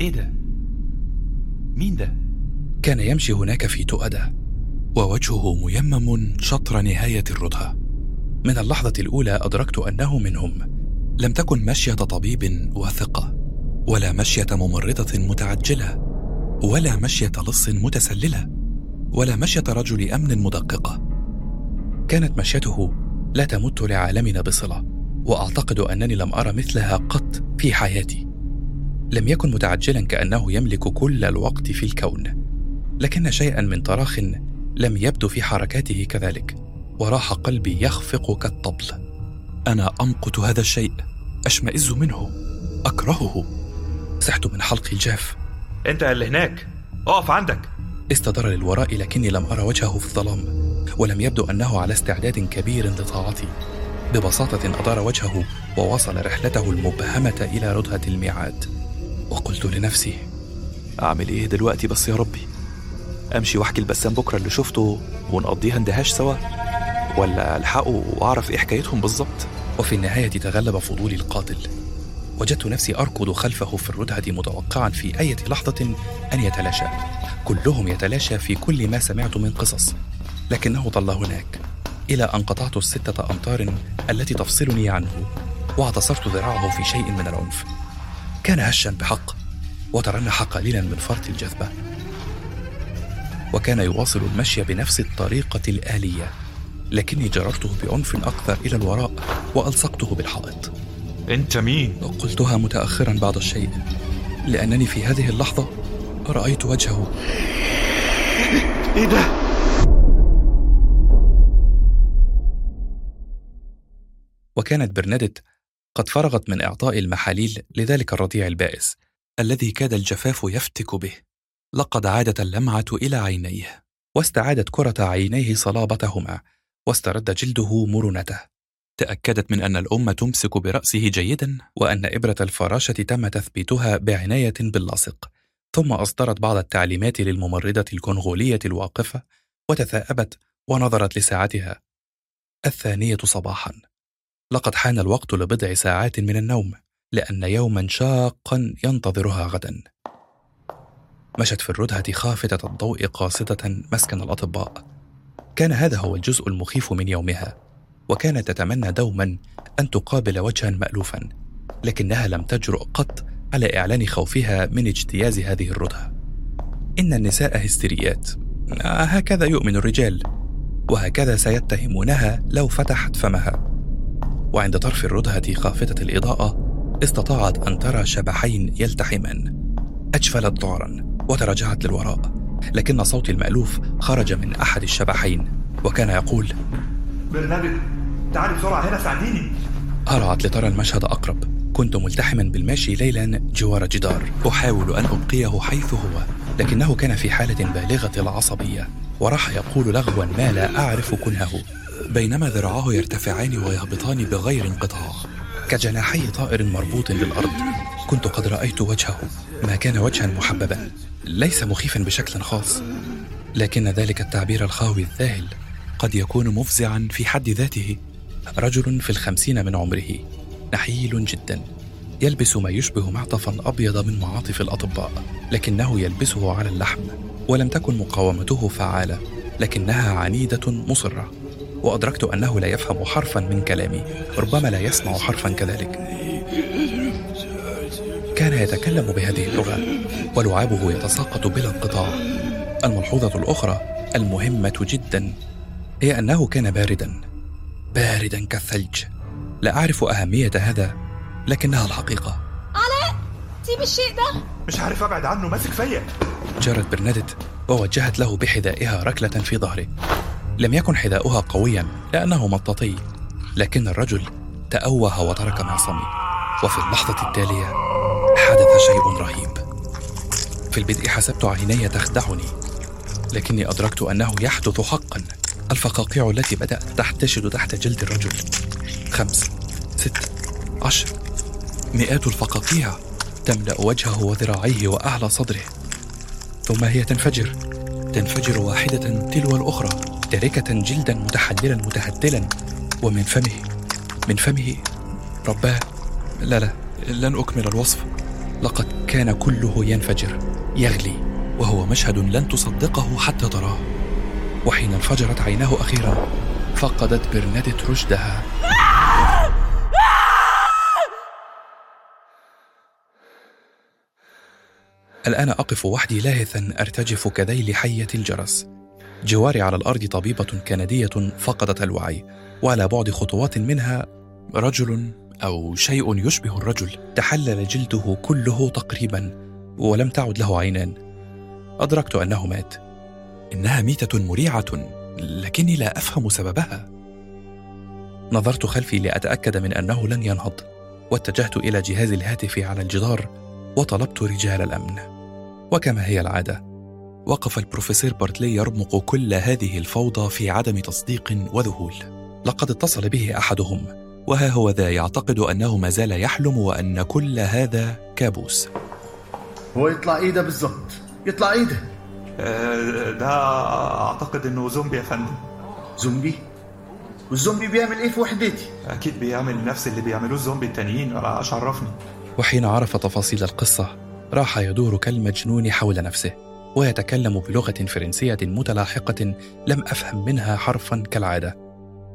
إيه ده؟ مين ده؟ كان يمشي هناك في تؤدة. ووجهه ميمم شطر نهاية الردهة من اللحظة الأولى أدركت أنه منهم. لم تكن مشية طبيب واثقة ولا مشية ممرضة متعجلة ولا مشية لص متسللة ولا مشية رجل أمن مدققة كانت مشيته لا تمت لعالمنا بصلة وأعتقد أنني لم أرى مثلها قط في حياتي. لم يكن متعجلا كأنه يملك كل الوقت في الكون لكن شيئا من طراخ لم يبدو في حركاته كذلك وراح قلبي يخفق كالطبل. أنا أمقت هذا الشيء أشمئز منه أكرهه. سحت من حلقي الجاف. أنت اللي هناك أقف عندك. استدار للوراء لكني لم أرى وجهه في الظلام ولم يبدو أنه على استعداد كبير لطاعتي. ببساطة أدار وجهه وواصل رحلته المبهمة إلى ردهة الميعاد. وقلت لنفسي أعمل إيه دلوقتي بس يا ربي؟ أمشي وأحكي البسام بكرة اللي شفته ونقضيها اندهاش سوا؟ ولا ألحقه وأعرف إيه حكايتهم بالظبط؟ وفي النهاية تغلب فضولي القاتل. وجدت نفسي أركض خلفه في الردهة متوقعا في أي لحظة أن يتلاشى. كلهم يتلاشى في كل ما سمعت من قصص. لكنه ظل هناك إلى أن قطعت الستة أمتار التي تفصلني عنه واعتصرت ذراعه في شيء من العنف. كان هشا بحق وترنح قليلا من فرط الجذبة. وكان يواصل المشي بنفس الطريقة الآلية لكني جررته بعنف أكثر إلى الوراء وألصقته بالحائط أنت مين؟ قلتها متأخرا بعض الشيء لأنني في هذه اللحظة رأيت وجهه إيه ده؟ وكانت برنادت قد فرغت من إعطاء المحاليل لذلك الرضيع البائس الذي كاد الجفاف يفتك به لقد عادت اللمعة إلى عينيه واستعادت كرة عينيه صلابتهما واسترد جلده مرونته. تأكدت من أن الأم تمسك برأسه جيدا وأن إبرة الفراشة تم تثبيتها بعناية باللاصق. ثم أصدرت بعض التعليمات للممرضة الكونغولية الواقفة وتثاءبت ونظرت لساعتها. الثانية صباحا. لقد حان الوقت لبضع ساعات من النوم لأن يوما شاقا ينتظرها غدا. مشت في الردهة خافتة الضوء قاصدة مسكن الأطباء. كان هذا هو الجزء المخيف من يومها وكانت تتمنى دوما أن تقابل وجها مألوفا لكنها لم تجرؤ قط على إعلان خوفها من اجتياز هذه الردهة. إن النساء هستيريات. هكذا يؤمن الرجال وهكذا سيتهمونها لو فتحت فمها. وعند طرف الردهة خافتة الإضاءة استطاعت أن ترى شبحين يلتحمان أجفلت ذعرا وتراجعت للوراء لكن صوت المألوف خرج من أحد الشبحين وكان يقول برنابل تعالي بسرعة هنا ساعديني. هرعت لترى المشهد أقرب. كنت ملتحما بالماشي ليلا جوار جدار. أحاول أن أبقيه حيث هو لكنه كان في حالة بالغة العصبية وراح يقول لغوا ما لا أعرف كنهه. بينما ذراعاه يرتفعان ويهبطان بغير انقطاع. كجناحي طائر مربوط بالأرض كنت قد رأيت وجهه ما كان وجها محببا ليس مخيفا بشكل خاص. لكن ذلك التعبير الخاوي الذاهل قد يكون مفزعا في حد ذاته. رجل في الخمسين من عمره نحيل جدا يلبس ما يشبه معطفا أبيض من معاطف الأطباء لكنه يلبسه على اللحم ولم تكن مقاومته فعالة لكنها عنيدة مصرة. وأدركت أنه لا يفهم حرفا من كلامي ربما لا يسمع حرفا كذلك. كان يتكلم بهذه اللغة ولعابه يتساقط بلا انقطاع. الملحوظة الأخرى المهمة جدا هي أنه كان باردا باردا كالثلج. لا أعرف أهمية هذا لكنها الحقيقة. علاء سيب الشيء ده. مش عارف أبعد عنه ماسك فيا. جرت برنادت ووجهت له بحذائها ركلة في ظهره لم يكن حذاؤها قويا لأنه مطاطي. لكن الرجل تأوه وترك معصمي وفي اللحظة التالية حدث شيء رهيب. في البدء حسبت عيني تخدعني لكني أدركت أنه يحدث حقا. الفقاقيع التي بدأت تحتشد تحت جلد الرجل. خمس ست عشر. مئات الفقاقيع تملأ وجهه وذراعيه وأعلى صدره. ثم هي تنفجر. تنفجر واحدة تلو الأخرى تاركة جلدا متحللا متهدلا ومن فمه من فمه رباه لا لا لن أكمل الوصف. لقد كان كله ينفجر يغلي وهو مشهد لن تصدقه حتى تراه. وحين انفجرت عيناه أخيرا فقدت برنادت رشدها. الآن أقف وحدي لاهثا أرتجف كذيل حية الجرس. جواري على الأرض طبيبة كندية فقدت الوعي وعلى بعد خطوات منها رجل أو شيء يشبه الرجل. تحلل جلده كله تقريبا ولم تعد له عينان. أدركت أنه مات. إنها ميتة مريعة لكني لا أفهم سببها. نظرت خلفي لأتأكد من أنه لن ينهض واتجهت إلى جهاز الهاتف على الجدار وطلبت رجال الأمن. وكما هي العادة وقف البروفيسور بارتلي يرمق كل هذه الفوضى في عدم تصديق وذهول. لقد اتصل به أحدهم. وها هو ذا يعتقد أنه ما زال يحلم وأن كل هذا كابوس. هو يطلع إيه ده بالظبط يطلع إيه ده آه، ده أعتقد إنه زومبي يا فندم. زومبي؟ والزومبي بيعمل إيه في وحدتي أكيد بيعمل نفس اللي بيعملوه الزومبي التانيين وأنا إيش عرفني وحين عرف تفاصيل القصة راح يدور كالمجنون حول نفسه ويتكلم بلغة فرنسية متلاحقة لم أفهم منها حرفا كالعادة.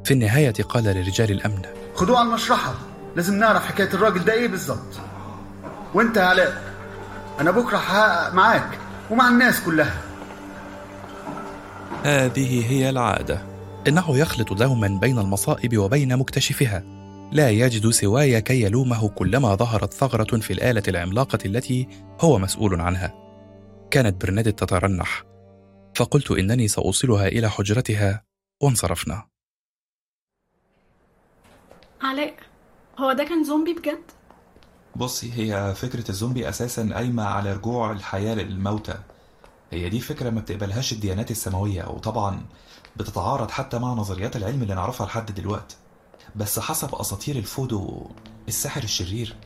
في النهاية قال لرجال الأمن خدوه على المشرحة. لازم نعرف حكاية الراجل ده إيه بالظبط. وأنت يا علاء أنا بكرة هحقق معاك ومع الناس كلها. هذه هي العادة. إنه يخلط دوما بين المصائب وبين مكتشفها. لا يجد سواي كي يلومه كلما ظهرت ثغرة في الآلة العملاقة التي هو مسؤول عنها. كانت برنادت تترنح. فقلت إنني سأوصلها إلى حجرتها وانصرفنا. علاء هو ده كان زومبي بجد؟ بصي هي فكرة الزومبي أساسا قايمة على رجوع الحياة للموتى. هي دي فكرة ما بتقبلهاش الديانات السماوية وطبعا بتتعارض حتى مع نظريات العلم اللي نعرفها لحد دلوقتي بس حسب أساطير الفودو الساحر الشرير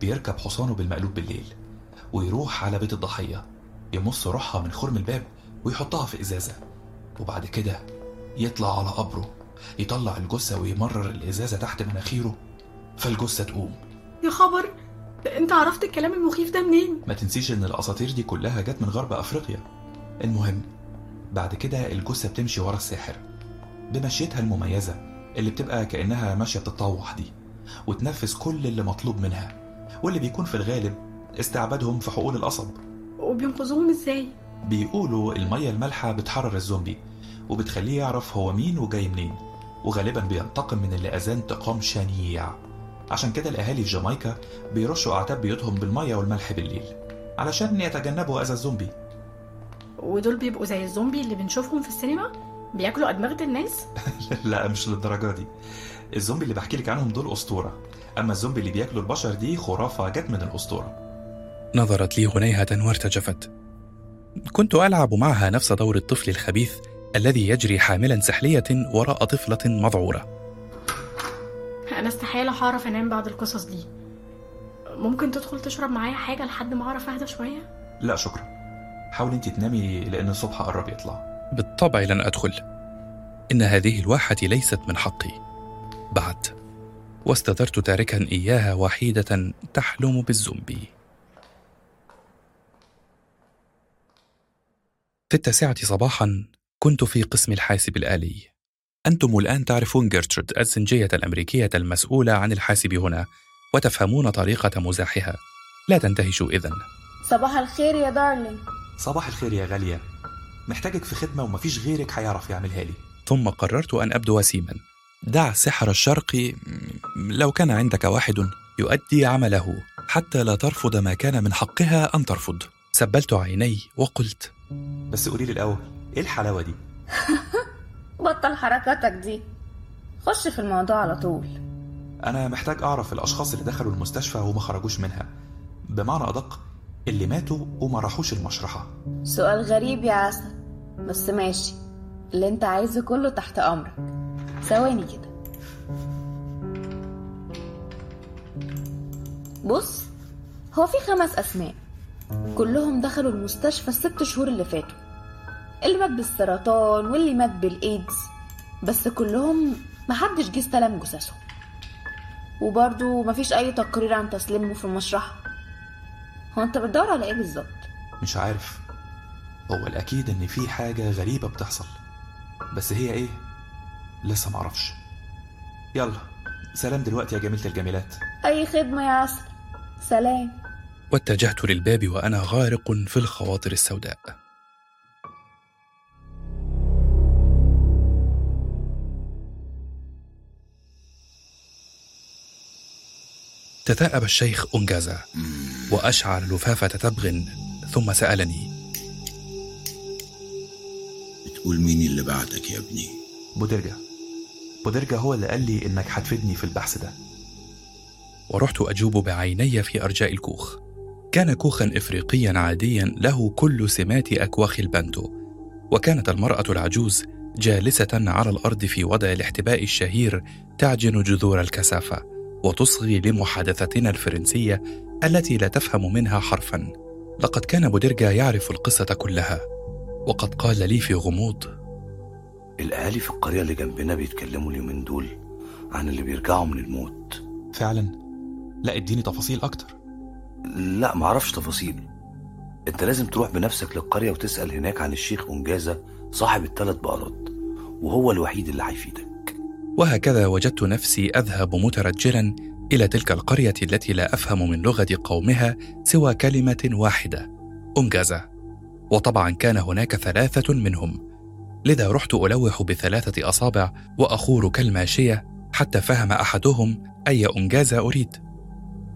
بيركب حصانه بالمقلوب بالليل ويروح على بيت الضحية يمص روحها من خرم الباب ويحطها في إزازة وبعد كده يطلع على قبره. يطلع الجثة ويمرر الإزازة تحت مناخيره فالجثة تقوم. يا خبر أنت عرفت الكلام المخيف ده منين؟ ما تنسيش إن الأساطير دي كلها جت من غرب أفريقيا. المهم بعد كده الجثة بتمشي ورا الساحر بمشيتها المميزة اللي بتبقى كأنها ماشية بتطوح دي وتنفذ كل اللي مطلوب منها واللي بيكون في الغالب استعبادهم في حقول القصب. وبينقذوهم إزاي؟ بيقولوا المية المالحة بتحرر الزومبي وبتخليه يعرف هو مين وجاي منين. وغالبا بينتقم من اللي أذاه انتقام شنيع. عشان كده الأهالي في جامايكا بيرشوا أعتاب بيوتهم بالمية والملح بالليل علشان يتجنبوا أذى الزومبي. ودول بيبقوا زي الزومبي اللي بنشوفهم في السينما؟ بياكلوا أدمغة الناس؟ لا مش للدرجة دي. الزومبي اللي بحكي لك عنهم دول أسطورة. أما الزومبي اللي بياكلوا البشر دي خرافة جت من الأسطورة. نظرت لي هنيهة وارتجفت. كنت ألعب معها نفس دور الطفل الخبيث الذي يجري حاملا سحلية وراء طفلة مذعورة أنا استحالة هعرف أنام بعد القصص دي. ممكن تدخل تشرب معايا حاجة لحد ما أعرف أهدى شوية؟ لا شكرا. حاولي انت تنامي لأن الصبح قرب يطلع. بالطبع لن أدخل. إن هذه الواحة ليست من حقي. بعد. واستدرت تاركا إياها وحيدة تحلم بالزومبي. في التاسعة صباحا كنت في قسم الحاسب الآلي. أنتم الآن تعرفون جيرترود الزنجية الأمريكية المسؤولة عن الحاسب هنا وتفهمون طريقة مزاحها. لا تندهشوا إذن. صباح الخير يا دارلينج صباح الخير يا غالية. محتاجك في خدمة ومفيش غيرك هيعرف يعملها لي. ثم قررت أن أبدو وسيما دع سحر الشرق لو كان عندك واحد يؤدي عمله حتى لا ترفض ما كان من حقها أن ترفض. سبلت عيني وقلت. بس قولي لي الأول إيه الحلاوة دي؟ بطل حركاتك دي. خش في الموضوع على طول. أنا محتاج أعرف الأشخاص اللي دخلوا المستشفى وما خرجوش منها. بمعنى أدق اللي ماتوا وما راحوش المشرحة. سؤال غريب يا عسل. بس ماشي. اللي أنت عايزه كله تحت أمرك. ثواني كده. بص هو في خمس اسماء كلهم دخلوا المستشفى الست شهور اللي فاتوا. اللي مات بالسرطان واللي مات بالإيدز بس كلهم محدش جه استلم جثثهم وبرضه مفيش أي تقرير عن تسليمه في المشرحة. هو أنت بتدور على إيه بالظبط؟ مش عارف. هو الأكيد إن في حاجة غريبة بتحصل. بس هي إيه؟ لسه معرفش يلا سلام دلوقتي يا جميلة الجميلات. أي خدمة يا عسل؟ سلام. واتجهت للباب وأنا غارق في الخواطر السوداء. تثاءب الشيخ أنجازا وأشعل لفافة تبغ ثم سألني. بتقول مين اللي بعتك يا ابني؟ بودرجا. بودرجا هو اللي قال لي إنك هتفيدني في البحث ده. ورحت أجوب بعيني في أرجاء الكوخ. كان كوخا إفريقيا عاديا له كل سمات أكواخ البانتو وكانت المرأة العجوز جالسة على الأرض في وضع الاحتباء الشهير تعجن جذور الكثافة. وتصغي لمحادثتنا الفرنسية التي لا تفهم منها حرفا. لقد كان بودرجا يعرف القصة كلها وقد قال لي في غموض الأهالي في القرية اللي جنبنا بيتكلموا اليومين دول عن اللي بيرجعوا من الموت. فعلا؟ لا اديني تفاصيل أكتر. لا معرفش تفاصيل. أنت لازم تروح بنفسك للقرية وتسأل هناك عن الشيخ أنجازة صاحب الثلاث بقرات وهو الوحيد اللي هيفيدك. وهكذا وجدت نفسي أذهب مترجلا إلى تلك القرية التي لا أفهم من لغة قومها سوى كلمة واحدة أنجازة وطبعا كان هناك ثلاثة منهم. لذا رحت ألوح بثلاثة أصابع وأخور كالماشية حتى فهم أحدهم أي أنجازة أريد.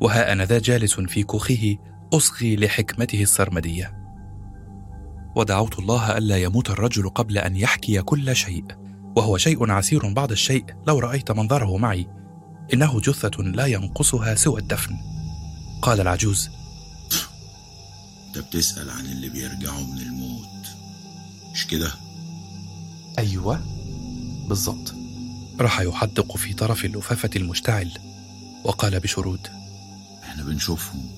وها أنا ذا جالس في كوخه أصغي لحكمته السرمدية. ودعوت الله ألا يموت الرجل قبل أن يحكي كل شيء. وهو شيء عسير بعض الشيء لو رأيت منظره معي. إنه جثة لا ينقصها سوى الدفن. قال العجوز. أنت بتسأل عن اللي بيرجعوا من الموت. مش كده؟ أيوة بالظبط راح يحدق في طرف اللفافة المشتعل. وقال بشرود. إحنا بنشوفهم.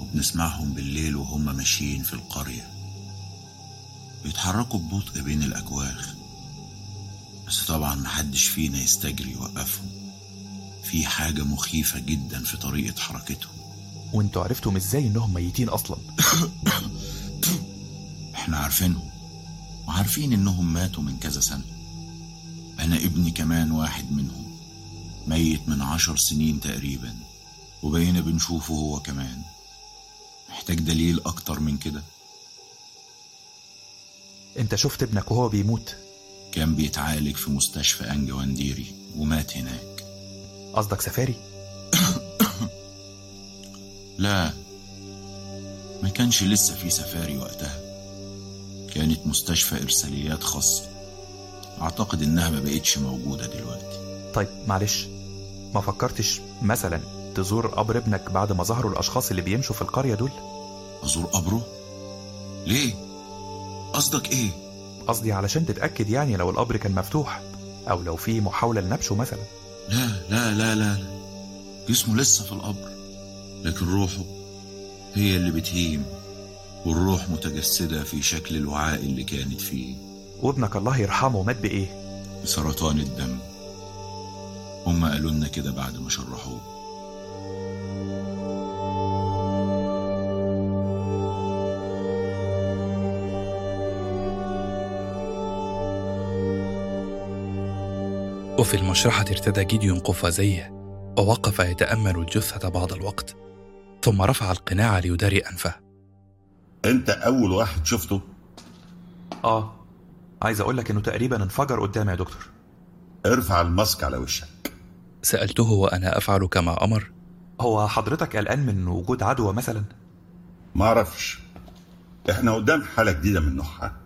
وبنسمعهم بالليل وهم ماشيين في القرية. بيتحركوا ببطء بين الأكواخ. بس طبعا محدش فينا يستجري يوقفهم في حاجة مخيفة جدا في طريقة حركتهم وانتوا عرفتم إزاي انهم ميتين أصلا؟ إحنا عارفينهم. وعارفين انهم ماتوا من كذا سنة. أنا ابني كمان واحد منهم. ميت من عشر سنين تقريبا. وبقينا بنشوفه هو كمان. محتاج دليل أكتر من كده. انت شفت ابنك وهو بيموت؟ كان بيتعالج في مستشفى انجا وانديري ومات هناك. قصدك سفاري؟ لا ما كانش لسه في سفاري وقتها. كانت مستشفى إرساليات خاصة. أعتقد إنها ما بقتش موجودة دلوقتي. طيب معلش. ما فكرتش مثلا تزور قبر ابنك بعد ما ظهروا الأشخاص اللي بيمشوا في القرية دول؟ أزور قبره؟ ليه؟ قصدك إيه؟ قصدي علشان تتأكد يعني لو القبر كان مفتوح أو لو في محاولة لنبشه مثلا. لا لا لا لا جسمه لسه في القبر لكن روحه هي اللي بتهيم والروح متجسدة في شكل الوعاء اللي كانت فيه. وابنك الله يرحمه مات بإيه؟ بسرطان الدم. هما قالوا لنا كده بعد ما شرحوه. وفي المشرحة ارتدى جيديون قفازيه ووقف يتأمل الجثة بعض الوقت ثم رفع القناع ليداري أنفه. أنت أول واحد شفته؟ آه عايز أقول لك إنه تقريبا انفجر قدامي يا دكتور. ارفع الماسك على وشك. سألته وأنا أفعل كما أمر. هو حضرتك قلقان من وجود عدوى مثلا؟ ما أعرفش. إحنا قدام حالة جديدة من نوعها.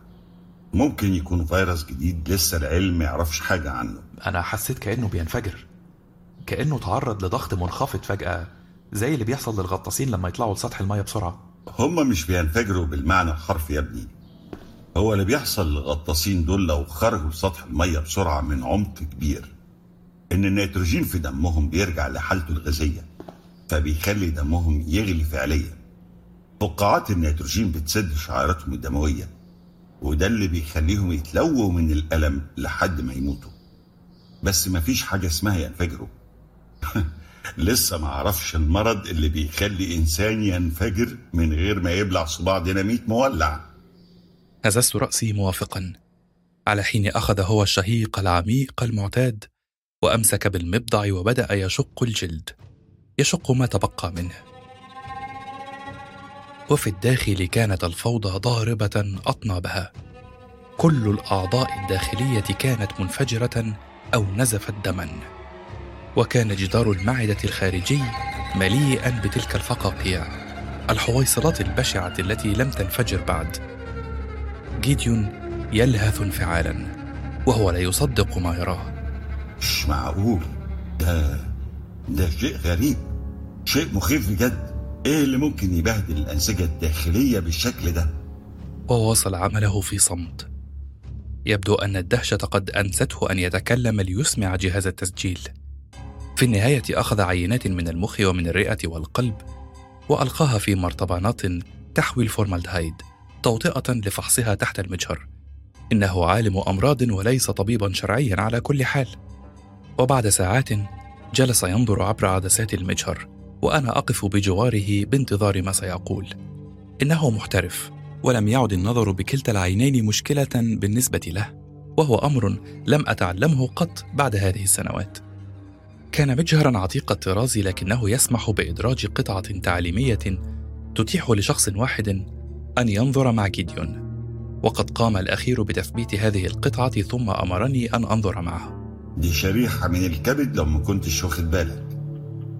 ممكن يكون فيروس جديد لسه العلم يعرفش حاجة عنه. أنا حسيت كأنه بينفجر كأنه تعرض لضغط منخفض فجأة زي اللي بيحصل للغطاسين لما يطلعوا لسطح المية بسرعة. هما مش بينفجروا بالمعنى الحرفي يا ابني. هو اللي بيحصل للغطاسين دول لو خرجوا لسطح المية بسرعة من عمق كبير إن النيتروجين في دمهم بيرجع لحالته الغازية فبيخلي دمهم يغلي فعليا. فقاعات النيتروجين بتسد شعيراتهم الدموية. وده اللي بيخليهم يتلووا من الألم لحد ما يموتوا. بس مفيش حاجة اسمها ينفجروا. لسه ما عرفش المرض اللي بيخلي إنسان ينفجر من غير ما يبلع صباع ديناميت مولع. هززت رأسي موافقا على حين أخذ هو الشهيق العميق المعتاد وأمسك بالمبضع وبدأ يشق الجلد. يشق ما تبقى منه. وفي الداخل كانت الفوضى ضاربة أطنابها كل الأعضاء الداخلية كانت منفجرة أو نزفت دما. وكان جدار المعدة الخارجي مليئا بتلك الفقاقيع الحويصلات البشعة التي لم تنفجر بعد. جيديون يلهث انفعالا وهو لا يصدق ما يراه. مش معقول. ده ده شيء غريب. شيء مخيف بجد. إيه اللي ممكن يبهدل الأنسجة الداخلية بالشكل ده؟ وواصل عمله في صمت. يبدو أن الدهشة قد أنسته أن يتكلم ليسمع جهاز التسجيل. في النهاية أخذ عينات من المخ ومن الرئة والقلب وألقاها في مرطبانات تحوي الفورمالدهايد توطئة لفحصها تحت المجهر. إنه عالم أمراض وليس طبيبا شرعيا على كل حال. وبعد ساعات جلس ينظر عبر عدسات المجهر. وأنا أقف بجواره بانتظار ما سيقول. إنه محترف ولم يعد النظر بكلتا العينين مشكلة بالنسبة له وهو أمر لم أتعلمه قط بعد هذه السنوات. كان مجهرا عتيق الطراز لكنه يسمح بإدراج قطعة تعليمية تتيح لشخص واحد أن ينظر مع جيديون. وقد قام الأخير بتثبيت هذه القطعة ثم أمرني أن أنظر معه. دي شريحة من الكبد لو ما كنتش واخد بالك.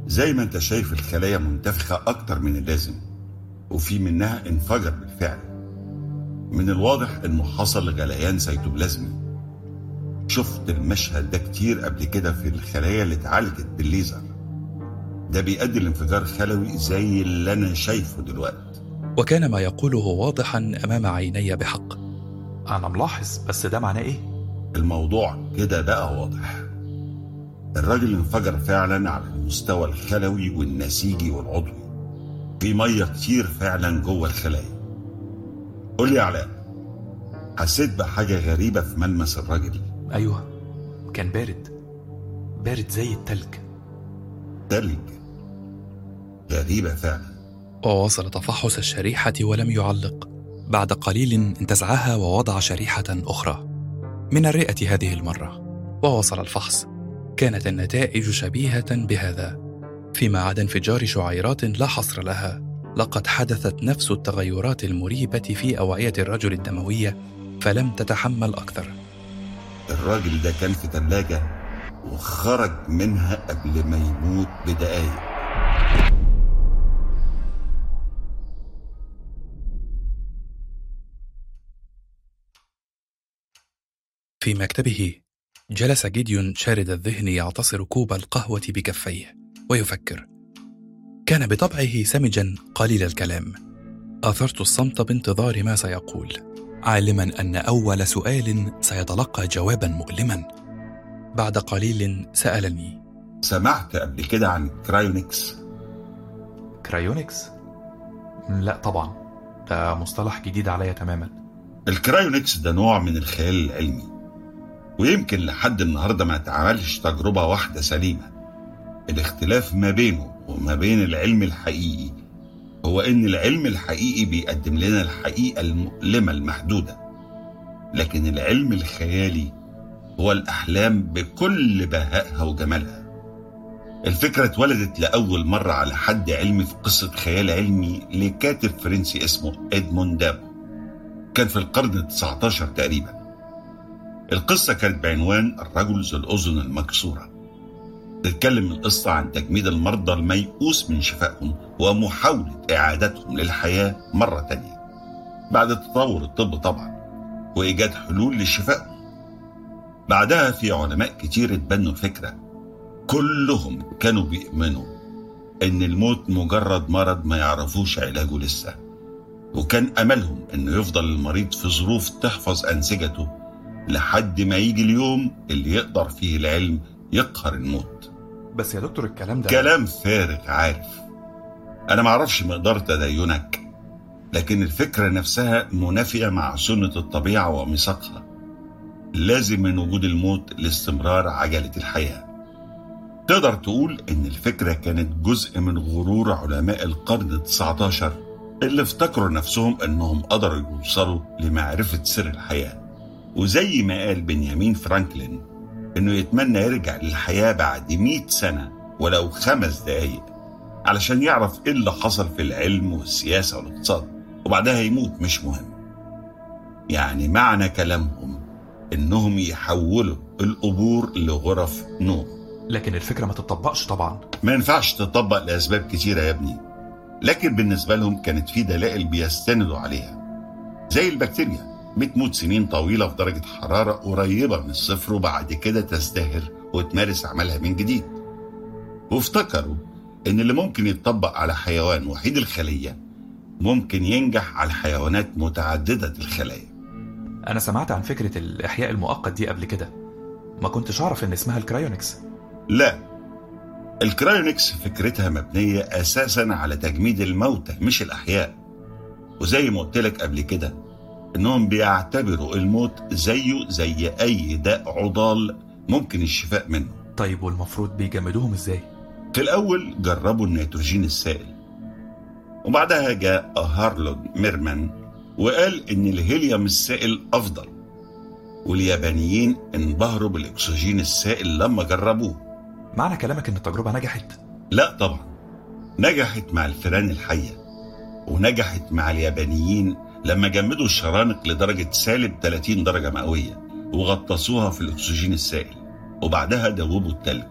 زي ما انت شايف الخلايا منتفخة أكتر من اللازم وفي منها انفجر بالفعل. من الواضح إنه حصل غليان سيتوبلازمي. شفت المشهد ده كتير قبل كده في الخلايا اللي اتعالجت بالليزر. ده بيؤدي لانفجار خلوي زي اللي أنا شايفه دلوقتي. وكان ما يقوله واضحا أمام عيني بحق. أنا ملاحظ بس ده معناه إيه؟ الموضوع كده بقى واضح. الراجل انفجر فعلا على المستوى الخلوي والنسيجي والعضوي. في مية كتير فعلا جوه الخلايا. قول لي يا علاء حسيت بحاجة غريبة في ملمس الراجل أيوه كان بارد. بارد زي التلج. تلج؟ غريبة فعلا. وواصل تفحص الشريحة ولم يعلق. بعد قليل انتزعها ووضع شريحة أخرى. من الرئة هذه المرة وواصل الفحص. كانت النتائج شبيهة بهذا. فيما عدا انفجار شعيرات لا حصر لها لقد حدثت نفس التغيرات المريبة في أوعية الرجل الدموية فلم تتحمل أكثر. الراجل ده كان في تلاجة وخرج منها قبل ما يموت بدقايق. في مكتبه جلس جيديون شارد الذهن يعتصر كوب القهوة بكفيه ويفكر. كان بطبعه سمجا قليل الكلام. آثرت الصمت بانتظار ما سيقول. عالما أن أي سؤال سيتلقى جوابا مؤلما. بعد قليل سألني. سمعت قبل كده عن Cryonics Cryonics؟ لا طبعا. ده مصطلح جديد عليا تماما. ال Cryonics ده نوع من الخيال العلمي. ويمكن لحد النهارده ما اتعملش تجربة واحدة سليمة. الاختلاف ما بينه وما بين العلم الحقيقي هو إن العلم الحقيقي بيقدم لنا الحقيقة المؤلمة المحدودة. لكن العلم الخيالي هو الأحلام بكل بهائها وجمالها. الفكرة اتولدت لأول مرة على حد علمي في قصة خيال علمي لكاتب فرنسي اسمه إدموند دابو. كان في القرن التسعة عشر تقريبا. القصة كانت بعنوان الرجل ذو الأذن المكسورة. تتكلم القصة عن تجميد المرضى الميؤوس من شفائهم ومحاولة إعادتهم للحياة مرة تانية. بعد تطور الطب طبعا وإيجاد حلول لشفائهم. بعدها في علماء كتير اتبنوا الفكرة. كلهم كانوا بيؤمنوا إن الموت مجرد مرض ما يعرفوش علاجه لسه. وكان أملهم إنه يفضل المريض في ظروف تحفظ أنسجته لحد ما يجي اليوم اللي يقدر فيه العلم يقهر الموت. بس يا دكتور الكلام ده كلام فارغ عارف. أنا معرفش مقدار تدينك لكن الفكرة نفسها منافية مع سنة الطبيعة وميثاقها. لازم من وجود الموت لاستمرار عجلة الحياة. تقدر تقول إن الفكرة كانت جزء من غرور علماء القرن التسعة عشر اللي افتكروا نفسهم إنهم قدروا يوصلوا لمعرفة سر الحياة. وزي ما قال بنيامين فرانكلين إنه يتمنى يرجع للحياة بعد مئة سنة ولو خمس دقايق علشان يعرف إيه اللي حصل في العلم والسياسة والاقتصاد وبعدها يموت مش مهم. يعني معنى كلامهم إنهم يحولوا القبور لغرف نوم لكن الفكرة ما تطبقش طبعا. ما ينفعش تطبق لأسباب كتيرة يا ابني. لكن بالنسبة لهم كانت في دلائل بيستندوا عليها زي البكتيريا. بتموت سنين طويلة في درجة حرارة قريبة من الصفر وبعد كده تزدهر وتمارس عملها من جديد. وافتكروا إن اللي ممكن يتطبق على حيوان وحيد الخلية ممكن ينجح على حيوانات متعددة الخلايا. أنا سمعت عن فكرة الإحياء المؤقت دي قبل كده. ما كنتش أعرف إن اسمها ال Cryonics. لا ال Cryonics فكرتها مبنية أساسا على تجميد الموتى مش الأحياء. وزي ما قلت لك قبل كده إنهم بيعتبروا الموت زيه زي أي داء عضال ممكن الشفاء منه طيب والمفروض بيجمدوهم إزاي؟ في الأول جربوا النيتروجين السائل وبعدها جاء هارلود ميرمان وقال إن الهيليوم السائل أفضل واليابانيين انبهروا بالأكسجين السائل لما جربوه معنى كلامك إن التجربة نجحت؟ لا طبعا نجحت مع الفئران الحية ونجحت مع اليابانيين لما جمدوا الشرانق لدرجة سالب 30 درجة مئوية وغطسوها في الأكسجين السائل وبعدها دوبوا التلج.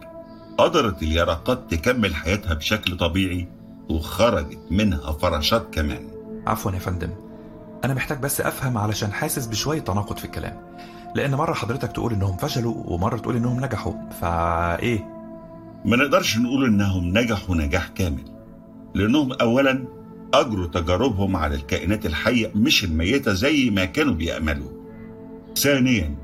قدرت اليرقات تكمل حياتها بشكل طبيعي وخرجت منها فراشات كمان. عفوا يا فندم. أنا محتاج بس أفهم علشان حاسس بشوية تناقض في الكلام. لأن مرة حضرتك تقول إنهم فشلوا ومرة تقول إنهم نجحوا. فإيه؟ ما نقدرش نقول إنهم نجحوا نجاح كامل لأنهم أولا أجروا تجاربهم على الكائنات الحية مش الميتة زي ما كانوا بيأملوا. ثانيا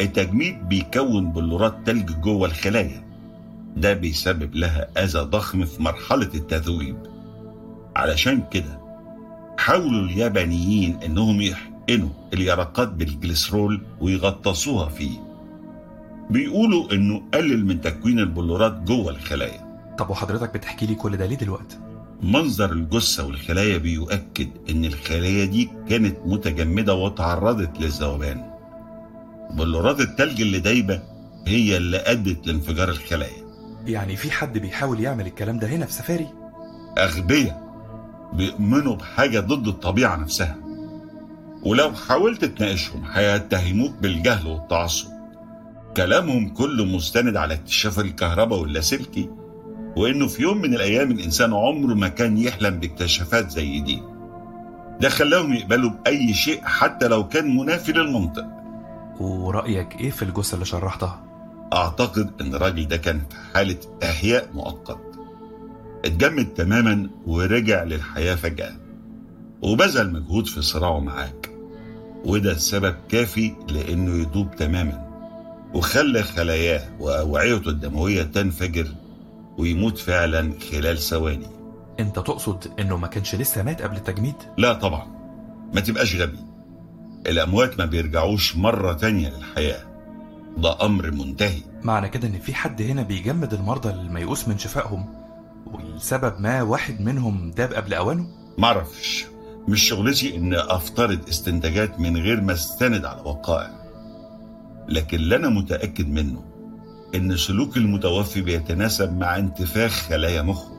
التجميد بيكون بلورات تلج جوه الخلايا. ده بيسبب لها أذى ضخم في مرحلة التذويب. علشان كده حاولوا اليابانيين إنهم يحقنوا اليرقات بالجليسرول ويغطسوها فيه. بيقولوا إنه قلل من تكوين البلورات جوه الخلايا. طب وحضرتك بتحكي لي كل ده ليه دلوقتي؟ منظر الجثة والخلايا بيؤكد إن الخلايا دي كانت متجمدة وتعرضت للذوبان. بلورات التلج اللي دايبة هي اللي أدت لانفجار الخلايا. يعني في حد بيحاول يعمل الكلام ده هنا في سفاري؟ أغبياء بيؤمنوا بحاجة ضد الطبيعة نفسها. ولو حاولت تناقشهم هيتهموك بالجهل والتعصب. كلامهم كله مستند على اكتشاف الكهرباء واللاسلكي وإنه في يوم من الأيام الإنسان عمره ما كان يحلم باكتشافات زي دي. ده خلاهم يقبلوا بأي شيء حتى لو كان منافي للمنطق. ورأيك إيه في الجثة اللي شرحتها؟ أعتقد إن الراجل ده كان في حالة إحياء مؤقت. اتجمد تماما ورجع للحياة فجأة. وبذل مجهود في صراعه معاك. وده سبب كافي لأنه يدوب تماما. وخلى خلاياه وأوعيته الدموية تنفجر ويموت فعلا خلال ثواني. أنت تقصد إنه ما كانش لسه مات قبل التجميد؟ لا طبعا. ما تبقاش غبي. الأموات ما بيرجعوش مرة تانية للحياة. ده أمر منتهي. معنى كده إن في حد هنا بيجمد المرضى الميؤوس من شفائهم ولسبب ما واحد منهم داب قبل أوانه؟ معرفش مش شغلتي إن أفترض استنتاجات من غير ما أستند على وقائع. لكن اللي أنا متأكد منه إن سلوك المتوفي بيتناسب مع انتفاخ خلايا مخه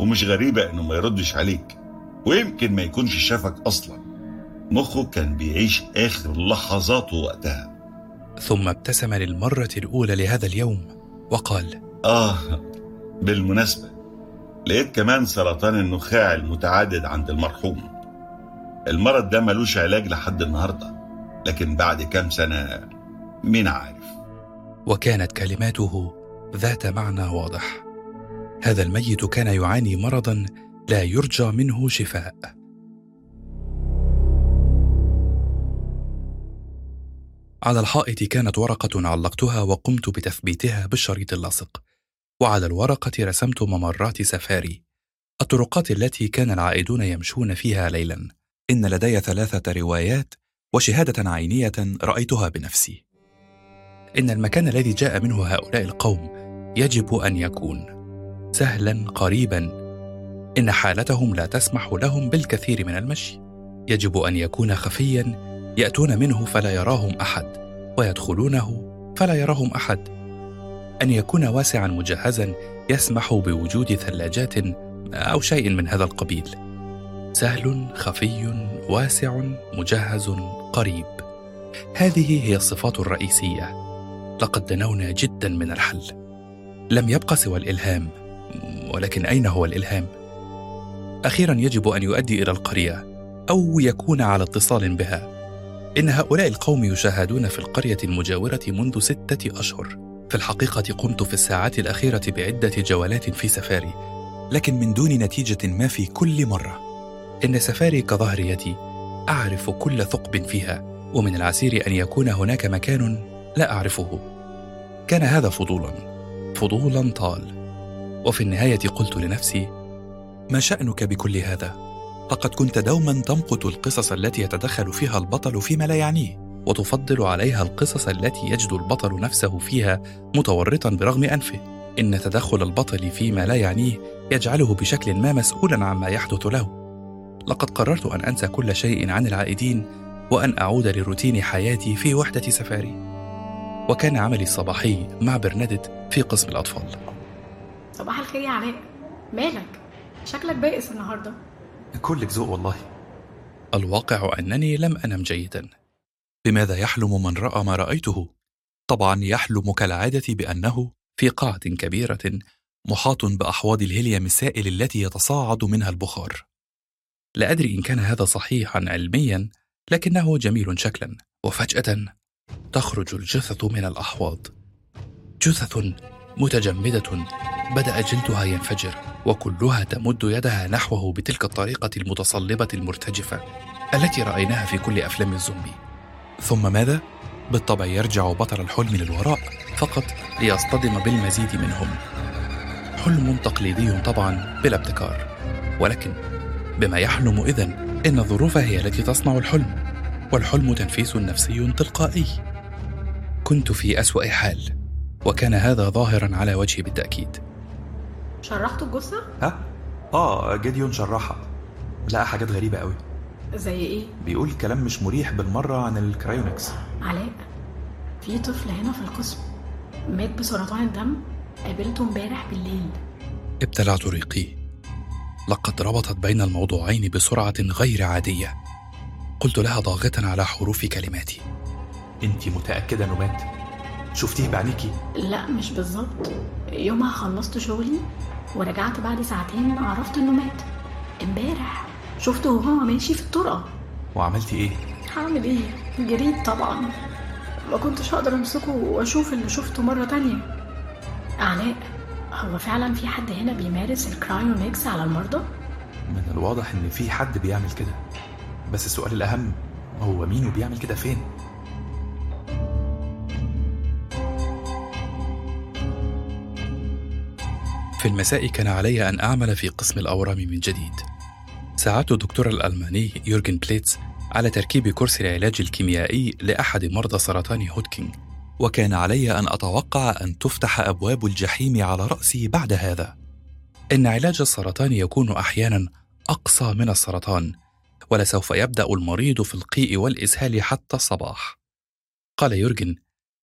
ومش غريبة إنه ما يردش عليك ويمكن ما يكونش شافك أصلا. مخه كان بيعيش آخر لحظاته وقتها. ثم ابتسم للمرة الأولى لهذا اليوم وقال آه بالمناسبة لقيت كمان سرطان النخاع المتعدد عند المرحوم. المرض ده ملوش علاج لحد النهاردة لكن بعد كام سنة مين عارف وكانت كلماته ذات معنى واضح. هذا الميت كان يعاني مرضا لا يرجى منه شفاء. على الحائط كانت ورقة علقتها وقمت بتثبيتها بالشريط اللاصق. وعلى الورقة رسمت ممرات سفاري. الطرقات التي كان العائدون يمشون فيها ليلا. إن لدي ثلاثة روايات وشهادة عينية رأيتها بنفسي. إن المكان الذي جاء منه هؤلاء القوم يجب أن يكون سهلا قريبا. إن حالتهم لا تسمح لهم بالكثير من المشي. يجب أن يكون خفيا. يأتون منه فلا يراهم أحد ويدخلونه فلا يراهم أحد. أن يكون واسعا مجهزا يسمح بوجود ثلاجات أو شيء من هذا القبيل. سهل خفي واسع مجهز قريب. هذه هي الصفات الرئيسية. لقد دنونا جدا من الحل. لم يبق سوى الإلهام ولكن أين هو الإلهام؟ أخيرا يجب أن يؤدي إلى القرية أو يكون على اتصال بها. إن هؤلاء القوم يشاهدون في القرية المجاورة منذ ستة أشهر. في الحقيقة قمت في الساعات الأخيرة بعدة جولات في سفاري لكن من دون نتيجة ما في كل مرة. إن سفاري كظهر يدي أعرف كل ثقب فيها ومن العسير أن يكون هناك مكان لا أعرفه. كان هذا فضولا فضولا طال. وفي النهاية قلت لنفسي ما شأنك بكل هذا؟ لقد كنت دوما تمقت القصص التي يتدخل فيها البطل فيما لا يعنيه وتفضل عليها القصص التي يجد البطل نفسه فيها متورطا برغم أنفه. إن تدخل البطل فيما لا يعنيه يجعله بشكل ما مسؤولا عما يحدث له. لقد قررت أن أنسى كل شيء عن العائدين وأن أعود لروتين حياتي في وحدة سفاري. وكان عملي الصباحي مع برنادت في قسم الأطفال. صباح الخير يا علاء. مالك؟ شكلك بائس النهارده. كلك ذوق والله. الواقع أنني لم أنم جيدا. بماذا يحلم من رأى ما رأيته؟ طبعا يحلم كالعادة بأنه في قاعة كبيرة محاط بأحواض الهيليوم السائل التي يتصاعد منها البخار. لا أدري إن كان هذا صحيحا علميا لكنه جميل شكلا وفجأة تخرج الجثث من الأحواض. جثث متجمدة بدأ جلدها ينفجر وكلها تمد يدها نحوه بتلك الطريقة المتصلبة المرتجفة التي رأيناها في كل أفلام الزومبي. ثم ماذا؟ بالطبع يرجع بطل الحلم للوراء فقط ليصطدم بالمزيد منهم. حلم تقليدي طبعا بلا ابتكار ولكن بما يحلم إذن إن الظروف هي التي تصنع الحلم. والحلم تنفيس نفسي تلقائي. كنت في أسوأ حال وكان هذا ظاهرا على وجهي بالتأكيد. شرحتوا الجثة؟ ها؟ آه جديون شرحها. لقى حاجات غريبة قوي. زي إيه؟ بيقول كلام مش مريح بالمرة عن الكرايونكس. علاء في طفل هنا في القسم مات بسرطان الدم قابلته امبارح بالليل. ابتلعت ريقي لقد ربطت بين الموضوعين بسرعة غير عادية. قلت لها ضاغطا على حروف كلماتي. انت متأكدة انه مات؟ شفتيه بعينيكي؟ لا مش بالظبط. يومها خلصت شغلي ورجعت بعد ساعتين عرفت انه مات. امبارح شفته وهو ماشي في الطرقة. وعملتي إيه؟ هعمل إيه؟ جريت طبعا. ما كنتش هقدر امسكه واشوف اللي شفته مرة تانية. علاء هو فعلا في حد هنا بيمارس الكرايونيكس على المرضى؟ من الواضح إن في حد بيعمل كده. بس السؤال الأهم هو مين وبيعمل كده فين؟ في المساء كان علي أن أعمل في قسم الأورام من جديد. ساعدت الدكتور الألماني يورجن بليتز على تركيب كرسي العلاج الكيميائي لأحد مرضى سرطان هودجكين وكان علي أن أتوقع أن تفتح أبواب الجحيم على رأسي بعد هذا. إن علاج السرطان يكون أحيانا أقسى من السرطان ولسوف يبدأ المريض في القيء والإسهال حتى الصباح. قال يورجن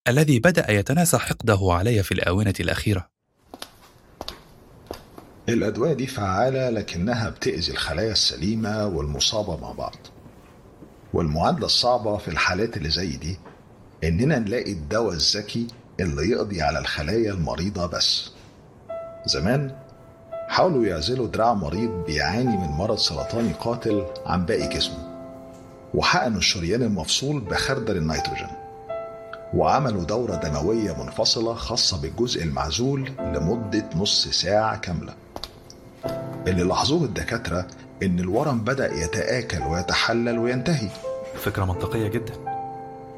الذي بدأ يتناسى حقده علي في الآونة الأخيرة. الأدوية دي فعالة لكنها بتأذي الخلايا السليمة والمصابة مع بعض. والمعادلة الصعبة في الحالات اللي زي دي إننا نلاقي الدواء الذكي اللي يقضي على الخلايا المريضة بس. زمان حاولوا يعزلوا دراع مريض بيعاني من مرض سرطاني قاتل عن باقي جسمه وحقنوا الشريان المفصول بخردل النيتروجين وعملوا دورة دموية منفصلة خاصة بالجزء المعزول لمدة نص ساعة كاملة. اللي لاحظوه الدكاترة إن الورم بدأ يتآكل ويتحلل وينتهي. فكرة منطقية جدا.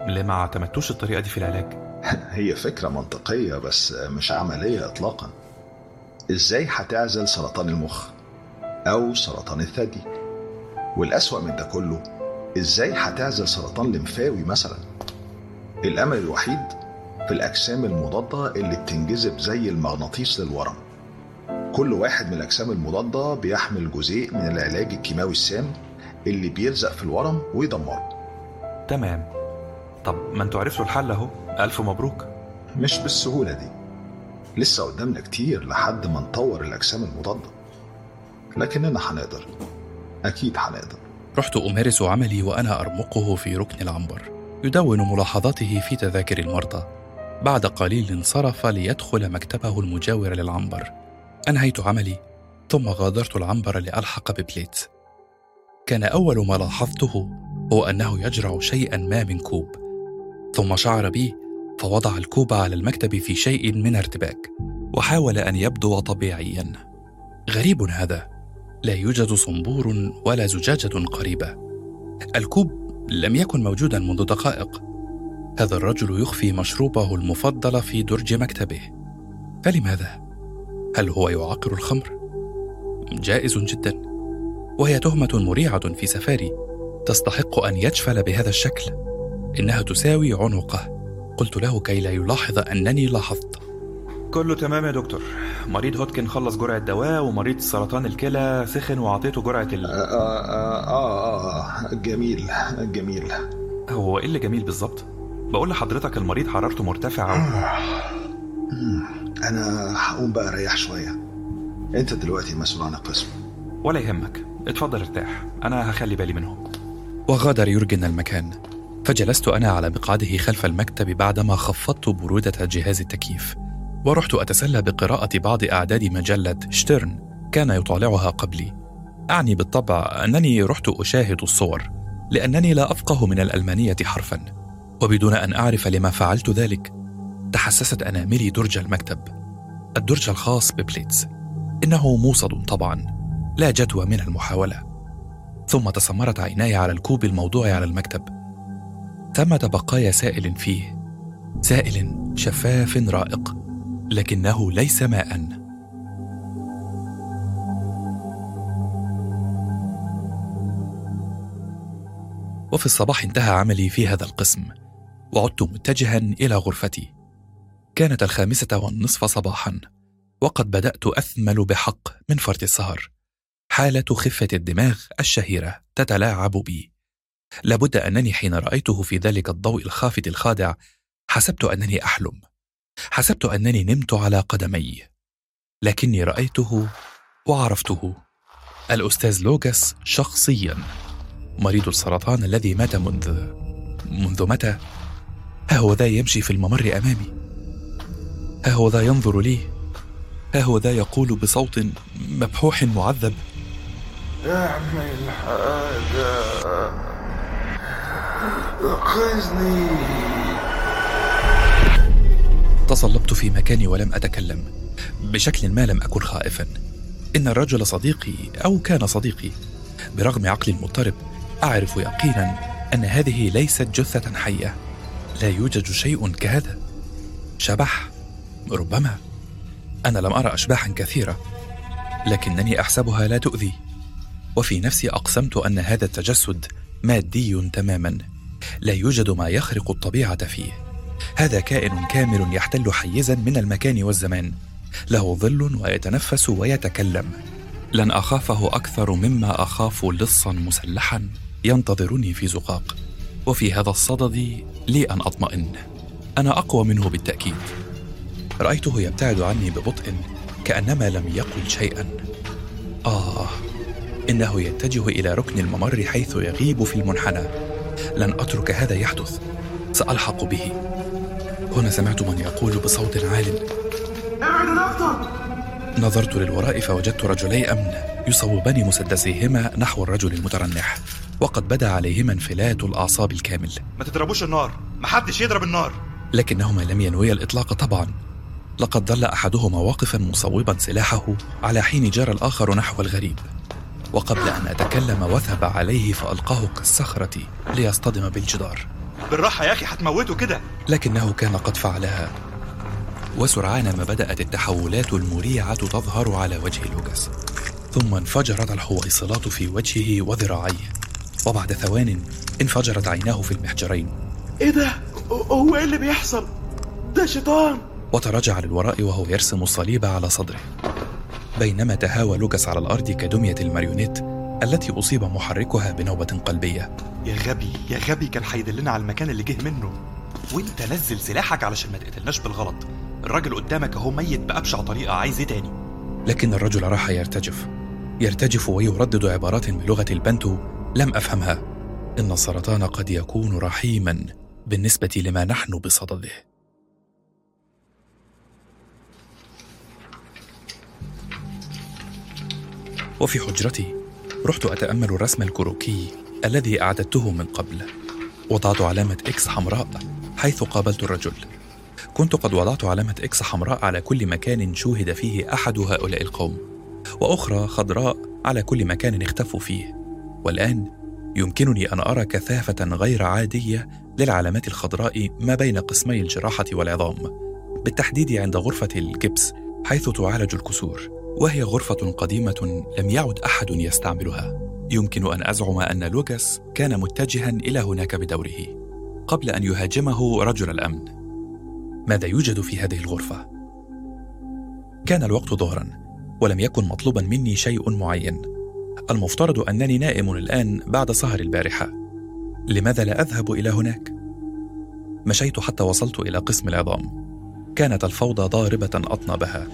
ليه ما اعتمدتوش الطريقة دي في العلاج؟ هي فكرة منطقية بس مش عملية إطلاقا. إزاي هتعزل سرطان المخ أو سرطان الثدي؟ والأسوأ من ده كله إزاي هتعزل سرطان لمفاوي مثلا؟ الأمل الوحيد في الأجسام المضادة اللي بتنجذب زي المغناطيس للورم. كل واحد من الأجسام المضادة بيحمل جزيء من العلاج الكيماوي السام اللي بيلزق في الورم ويدمره. تمام. طب ما أنتوا عرفتوا الحل اهو. ألف مبروك. مش بالسهولة دي. لسه قدامنا كتير لحد ما نطور الأجسام المضادة. لكننا هنقدر. أكيد هنقدر. رحت أمارس عملي وأنا أرمقه في ركن العنبر. يدون ملاحظاته في تذاكر المرضى. بعد قليل انصرف ليدخل مكتبه المجاور للعنبر. أنهيت عملي ثم غادرت العنبر لألحق ببليتز كان أول ما لاحظته هو أنه يجرع شيئا ما من كوب. ثم شعر بي فوضع الكوب على المكتب في شيء من ارتباك وحاول أن يبدو طبيعيا. غريب هذا. لا يوجد صنبور ولا زجاجة قريبة. الكوب لم يكن موجودا منذ دقائق. هذا الرجل يخفي مشروبه المفضل في درج مكتبه. فلماذا هل هو يعقر الخمر؟ جائز جدا. وهي تهمة مريعة في سفاري. تستحق أن يجفل بهذا الشكل. إنها تساوي عنقه. قلت له كي لا يلاحظ أنني لاحظت. كله تمام يا دكتور. مريض هوتكن خلص جرعة دواء ومريض سرطان الكلى سخن وعطيته جرعة ال... آه آه آه, آه جميل جميل. هو إيه اللي جميل بالظبط؟ بقول لحضرتك المريض حرارته مرتفعة و... أنا هقوم بقى أريح شوية. أنت دلوقتي مسؤول عن القسم. ولا يهمك. اتفضل ارتاح. أنا هخلي بالي منهم. وغادر يورجن المكان. فجلست أنا على مقعده خلف المكتب بعدما خفضت برودة جهاز التكييف ورحت أتسلى بقراءة بعض أعداد مجلة شتيرن كان يطالعها قبلي. أعني بالطبع أنني رحت أشاهد الصور لأنني لا أفقه من الألمانية حرفا وبدون أن أعرف لما فعلت ذلك تحسست أناملي درج المكتب. الدرج الخاص ببليتز. إنه موصد طبعا لا جدوى من المحاولة. ثم تسمرت عيناي على الكوب الموضوع على المكتب. ثمة بقايا سائل فيه سائل شفاف رائق لكنه ليس ماء. وفي الصباح انتهى عملي في هذا القسم وعدت متجها إلى غرفتي. كانت الخامسة والنصف صباحا وقد بدأت أثمل بحق من فرط السهر. حالة خفة الدماغ الشهيرة تتلاعب بي. لابد أنني حين رأيته في ذلك الضوء الخافت الخادع حسبت أنني أحلم. حسبت أنني نمت على قدمي. لكني رأيته وعرفته. الأستاذ لوكاس شخصيا. مريض السرطان الذي مات منذ منذ متى؟ ها هو ذا يمشي في الممر أمامي. ها هو ذا ينظر لي. ها هو ذا يقول بصوت مبحوح معذب. اعمل حاجة انقذني تصلبت في مكاني ولم أتكلم بشكل ما لم أكن خائفا. إن الرجل صديقي أو كان صديقي. برغم عقلي المضطرب أعرف يقينا أن هذه ليست جثة حية. لا يوجد شيء كهذا. شبح ربما. أنا لم أرى أشباحا كثيرة لكنني أحسبها لا تؤذي. وفي نفسي أقسمت أن هذا التجسد مادي تماما. لا يوجد ما يخرق الطبيعة فيه. هذا كائن كامل يحتل حيزا من المكان والزمان. له ظل ويتنفس ويتكلم. لن أخافه أكثر مما أخاف لصا مسلحا ينتظرني في زقاق. وفي هذا الصدد لي أن أطمئن. أنا أقوى منه بالتأكيد. رأيته يبتعد عني ببطء كأنما لم يقل شيئا. آه إنه يتجه إلى ركن الممر حيث يغيب في المنحنى. لن أترك هذا يحدث. سألحق به. هنا سمعت من يقول بصوت عال. ابعد دكتور نظرت للوراء فوجدت رجلي امن يصوبان مسدسيهما نحو الرجل المترنح وقد بدا عليهما انفلات الأعصاب الكامل. ما تضربوش النار. محدش يضرب النار. لكنهما لم ينويا الإطلاق طبعا. لقد ظل أحدهما واقفا مصوبا سلاحه على حين جرى الآخر نحو الغريب. وقبل أن أتكلم وثب عليه فألقاه كالصخرة ليصطدم بالجدار. بالراحة يا أخي هتموته كده. لكنه كان قد فعلها. وسرعان ما بدأت التحولات المريعة تظهر على وجه لوكاس ثم انفجرت الحويصلات في وجهه وذراعيه. وبعد ثوان انفجرت عيناه في المحجرين. إيه ده؟ هو إيه اللي بيحصل؟ ده شيطان! وتراجع للوراء وهو يرسم الصليب على صدره. بينما تهاوى لوكاس على الأرض كدمية الماريونيت التي أصيب محركها بنوبة قلبية. يا غبي يا غبي كان هيدلنا على المكان اللي جه منه. وانت نزل سلاحك علشان ما تقتلناش بالغلط. الراجل قدامك أهو ميت بأبشع طريقة عايز إيه تاني؟ لكن الرجل راح يرتجف. يرتجف ويردد عبارات بلغة البنتو لم أفهمها. إن السرطان قد يكون رحيما بالنسبة لما نحن بصدده. وفي حجرتي رحت أتأمل الرسم الكروكي الذي أعددته من قبل. وضعت علامة إكس حمراء حيث قابلت الرجل. كنت قد وضعت علامة إكس حمراء على كل مكان شوهد فيه أحد هؤلاء القوم وأخرى خضراء على كل مكان اختفوا فيه. والآن يمكنني أن أرى كثافة غير عادية للعلامات الخضراء ما بين قسمي الجراحة والعظام بالتحديد عند غرفة الجبس حيث تعالج الكسور. وهي غرفة قديمة لم يعد أحد يستعملها. يمكن أن أزعم أن لوكاس كان متجها إلى هناك بدوره قبل أن يهاجمه رجل الأمن. ماذا يوجد في هذه الغرفة؟ كان الوقت ظهرا ولم يكن مطلوبا مني شيء معين. المفترض أنني نائم الآن بعد سهر البارحة. لماذا لا أذهب إلى هناك؟ مشيت حتى وصلت إلى قسم العظام. كانت الفوضى ضاربة أطنابها.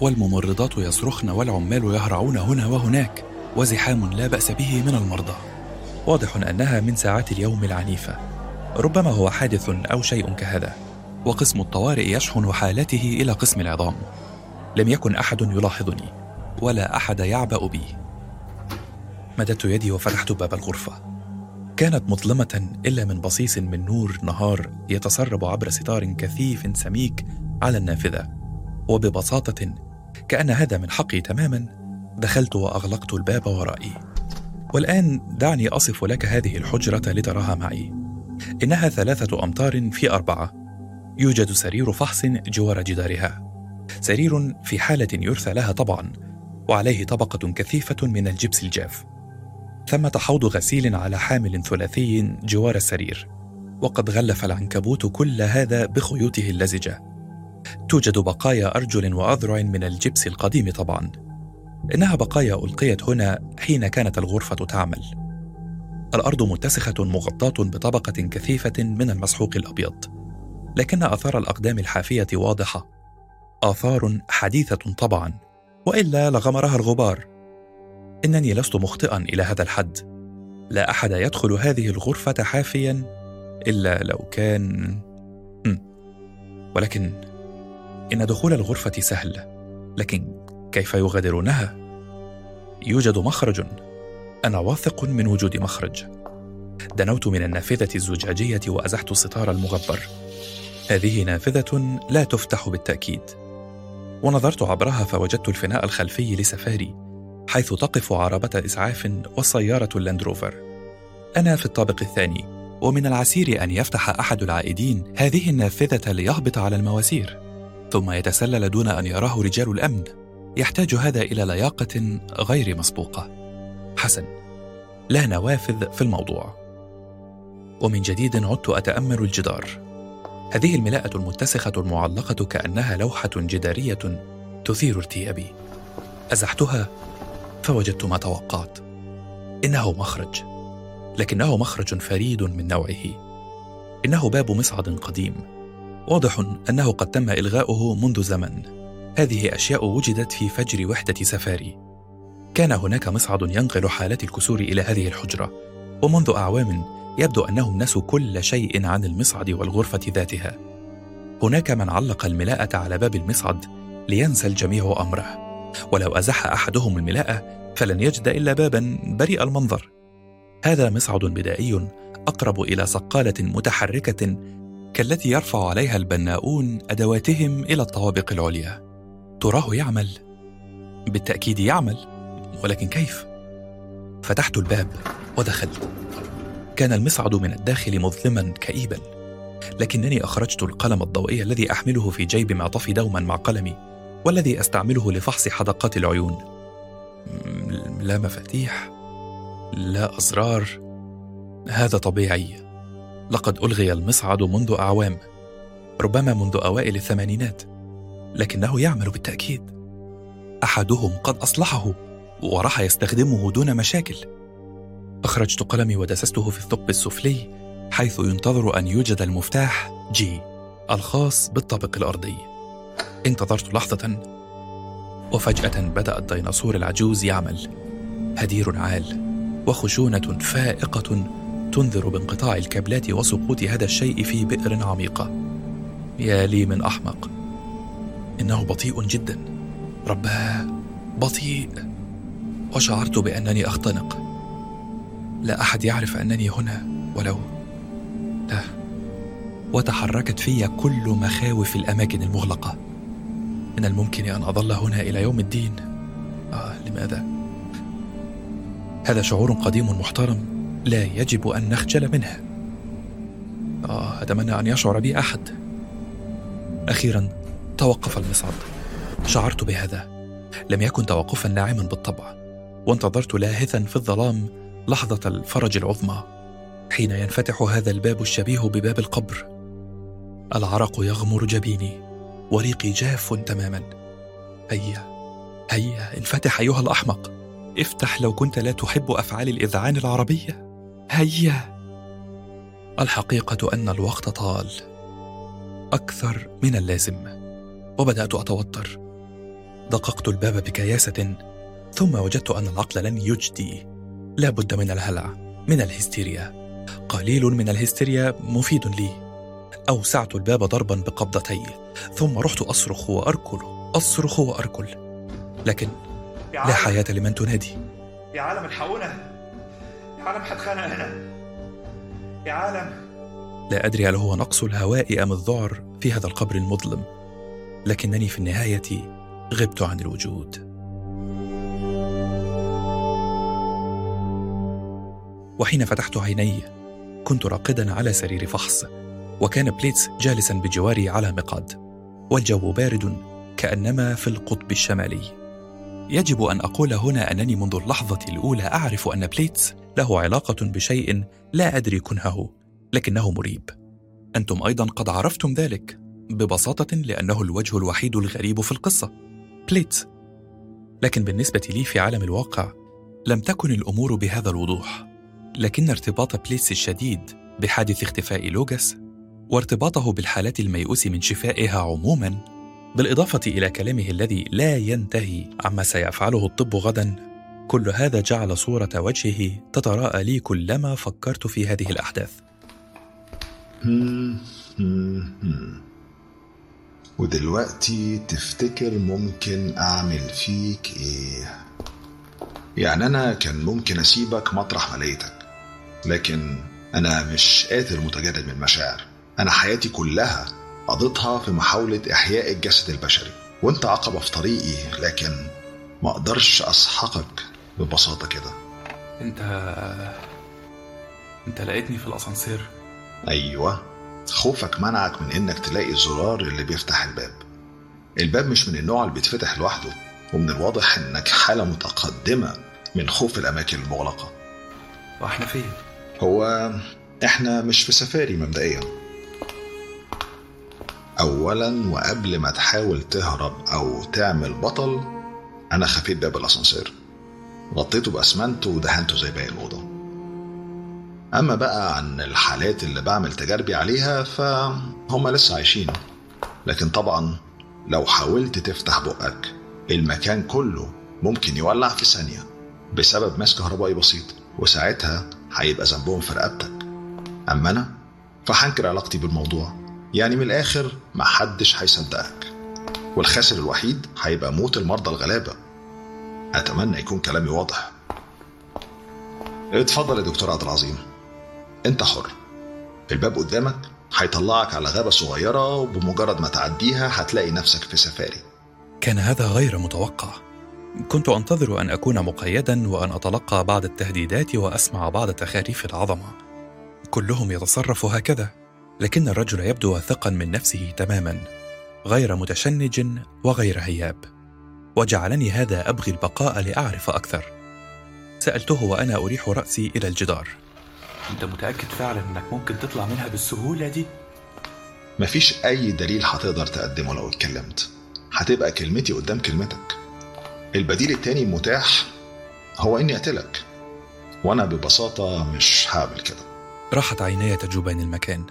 والممرضات يصرخن والعمال يهرعون هنا وهناك وزحام لا بأس به من المرضى. واضح أنها من ساعات اليوم العنيفة. ربما هو حادث أو شيء كهذا. وقسم الطوارئ يشحن حالته إلى قسم العظام. لم يكن أحد يلاحظني ولا أحد يعبأ بي. مددت يدي وفتحت باب الغرفة. كانت مظلمة إلا من بصيص من نور نهار يتسرب عبر ستار كثيف سميك على النافذة. وببساطة كأن هذا من حقي تماما دخلت وأغلقت الباب ورائي. والآن دعني أصف لك هذه الحجرة لتراها معي. إنها ثلاثة أمتار في أربعة. يوجد سرير فحص جوار جدارها. سرير في حالة يرثى لها طبعا وعليه طبقة كثيفة من الجبس الجاف. ثمة حوض غسيل على حامل ثلاثي جوار السرير. وقد غلف العنكبوت كل هذا بخيوطه اللزجة. توجد بقايا أرجل وأذرع من الجبس القديم طبعا. إنها بقايا ألقيت هنا حين كانت الغرفة تعمل. الأرض متسخة مغطاة بطبقة كثيفة من المسحوق الأبيض. لكن آثار الأقدام الحافية واضحة. آثار حديثة طبعا. وإلا لغمرها الغبار. إنني لست مخطئا إلى هذا الحد. لا أحد يدخل هذه الغرفة حافيا إلا لو كان. ولكن إن دخول الغرفة سهل لكن كيف يغادرونها؟ يوجد مخرج. أنا واثق من وجود مخرج. دنوت من النافذة الزجاجية وأزحت الستار المغبر. هذه نافذة لا تفتح بالتأكيد. ونظرت عبرها فوجدت الفناء الخلفي لسفاري حيث تقف عربة إسعاف وسيارة اللاندروفر أنا في الطابق الثاني ومن العسير أن يفتح أحد العائدين هذه النافذة ليهبط على المواسير. ثم يتسلل دون أن يراه رجال الأمن. يحتاج هذا إلى لياقة غير مسبوقة. حسن لا نوافذ في الموضوع. ومن جديد عدت أتأمل الجدار. هذه الملاءة المتسخة المعلقة كأنها لوحة جدارية تثير ارتيابي أزحتها فوجدت ما توقعت. إنه مخرج. لكنه مخرج فريد من نوعه. إنه باب مصعد قديم. واضح أنه قد تم إلغاؤه منذ زمن. هذه أشياء وجدت في فجر وحدة سفاري. كان هناك مصعد ينقل حالات الكسور إلى هذه الحجرة ومنذ أعوام يبدو أنهم نسوا كل شيء عن المصعد والغرفة ذاتها. هناك من علق الملاءة على باب المصعد لينسى الجميع أمره. ولو أزح أحدهم الملاءة فلن يجد إلا بابا بريء المنظر. هذا مصعد بدائي أقرب إلى صقالة متحركة كالتي يرفع عليها البناؤون أدواتهم إلى الطوابق العليا. تراه يعمل. بالتأكيد يعمل. ولكن كيف؟ فتحت الباب ودخلت. كان المصعد من الداخل مظلما كئيبا. لكنني أخرجت القلم الضوئي الذي أحمله في جيب معطفي دوما مع قلمي والذي أستعمله لفحص حدقات العيون. لا مفاتيح. لا أزرار. هذا طبيعي. لقد ألغي المصعد منذ أعوام ربما منذ أوائل الثمانينات لكنه يعمل بالتأكيد. أحدهم قد أصلحه وراح يستخدمه دون مشاكل. أخرجت قلمي ودسسته في الثقب السفلي حيث ينتظر أن يوجد المفتاح جي الخاص بالطابق الأرضي. انتظرت لحظة وفجأة بدأ الديناصور العجوز يعمل هدير عال وخشونة فائقة تنذر بانقطاع الكابلات وسقوط هذا الشيء في بئر عميقة يا لي من أحمق. إنه بطيء جدا. رباه بطيء. وشعرت بأنني أختنق. لا أحد يعرف أنني هنا ولو. لا. وتحركت في كل مخاوف الأماكن المغلقة. من الممكن أن أظل هنا إلى يوم الدين؟ آه لماذا؟ هذا شعور قديم محترم. لا يجب أن نخجل منه آه أتمنى أن يشعر بي أحد. أخيرا توقف المصعد. شعرت بهذا. لم يكن توقفا ناعما بالطبع وانتظرت لاهثا في الظلام لحظة الفرج العظمى حين ينفتح هذا الباب الشبيه بباب القبر. العرق يغمر جبيني وريقي جاف تماما. هيا هيا انفتح أيها الأحمق. افتح لو كنت لا تحب أفعال الإذعان العربية. هيا. الحقيقة أن الوقت طال. أكثر من اللازم. وبدأت أتوتر. دققت الباب بكياسة ثم وجدت أن العقل لن يجدي. لا بد من الهلع من الهستيريا. قليل من الهستيريا مفيد لي. أوسعت الباب ضربا بقبضتي ثم رحت أصرخ وأركل أصرخ وأركل. لكن لا حياة لمن تنادي. يا عالم الحقونا يا عالم حتخانق هنا. يا عالم. لا أدري هل هو نقص الهواء أم الذعر في هذا القبر المظلم لكنني في النهاية غبت عن الوجود. وحين فتحت عيني كنت راقدا على سرير فحص وكان بليتس جالسا بجواري على مقعد والجو بارد كأنما في القطب الشمالي. يجب أن أقول هنا أنني منذ اللحظة الأولى أعرف أن بليتس له علاقة بشيء لا أدري كنهه لكنه مريب. أنتم أيضا قد عرفتم ذلك ببساطة لأنه الوجه الوحيد الغريب في القصة بليتس لكن بالنسبة لي في عالم الواقع لم تكن الأمور بهذا الوضوح. لكن ارتباط بليتس الشديد بحادث اختفاء لوجاس وارتباطه بالحالات الميؤوس من شفائها عموما بالإضافة إلى كلامه الذي لا ينتهي عما سيفعله الطب غدا كل هذا جعل صورة وجهه تتراءى لي كلما فكرت في هذه الأحداث. ودلوقتي تفتكر ممكن أعمل فيك إيه؟ يعني أنا كان ممكن أسيبك مطرح ما لقيتك لكن أنا مش قاتل متجرد من المشاعر أنا حياتي كلها قضيتها في محاولة إحياء الجسد البشري وأنت عقبة في طريقي لكن ما أقدرش أسحقك ببساطة كده. أنت أنت لقيتني في الأسانسير. أيوة. خوفك منعك من إنك تلاقي الزرار اللي بيفتح الباب. الباب مش من النوع اللي بيتفتح لوحده ومن الواضح إنك حالة متقدمة من خوف الأماكن المغلقة. وإحنا فين؟ هو إحنا مش في سفاري مبدئيا. أولا وقبل ما تحاول تهرب أو تعمل بطل أنا خفيت باب الأسانسير. غطيته بأسمنت ودهنته زي باقي الأوضة. أما بقى عن الحالات اللي بعمل تجاربي عليها فهم لسه عايشين. لكن طبعا لو حاولت تفتح بقك المكان كله ممكن يولع في ثانية بسبب ماس كهربائي بسيط وساعتها هيبقى ذنبهم في رقبتك. أما أنا فهنكر علاقتي بالموضوع. يعني من الآخر محدش هيصدقك. والخاسر الوحيد هيبقى موت المرضى الغلابة. أتمنى يكون كلامي واضح. اتفضل يا دكتور عبد العظيم. أنت حر. الباب قدامك هيطلعك على غابة صغيرة وبمجرد ما تعديها هتلاقي نفسك في سفاري. كان هذا غير متوقع. كنت أنتظر أن أكون مقيدا وأن أتلقى بعض التهديدات وأسمع بعض تخاريف العظمة. كلهم يتصرف هكذا لكن الرجل يبدو واثقا من نفسه تماما غير متشنج وغير هياب. وجعلني هذا أبغي البقاء لأعرف أكثر. سألته وأنا أريح رأسي إلى الجدار. أنت متأكد فعلا إنك ممكن تطلع منها بالسهولة دي؟ مفيش أي دليل هتقدر تقدمه لو اتكلمت. هتبقى كلمتي قدام كلمتك. البديل التاني المتاح هو إني أقتلك وأنا ببساطة مش هعمل كده. راحت عيناي تجوبان المكان.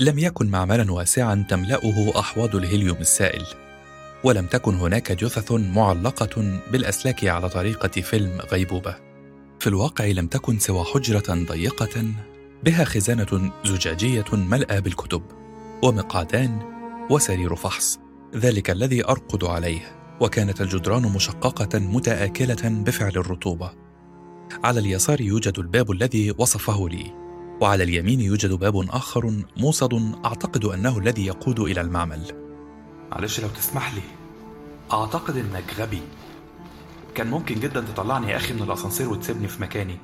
لم يكن معملا واسعا تملأه أحواض الهيليوم السائل. ولم تكن هناك جثث معلقة بالأسلاك على طريقة فيلم غيبوبة. في الواقع لم تكن سوى حجرة ضيقة بها خزانة زجاجية ملأى بالكتب ومقعدان وسرير فحص. ذلك الذي أرقد عليه وكانت الجدران مشققة متآكلة بفعل الرطوبة. على اليسار يوجد الباب الذي وصفه لي وعلى اليمين يوجد باب آخر موصد أعتقد أنه الذي يقود إلى المعمل. معلش لو تسمح لي. أعتقد إنك غبي. كان ممكن جدا تطلعني يا أخي من الأسانسير وتسيبني في مكاني.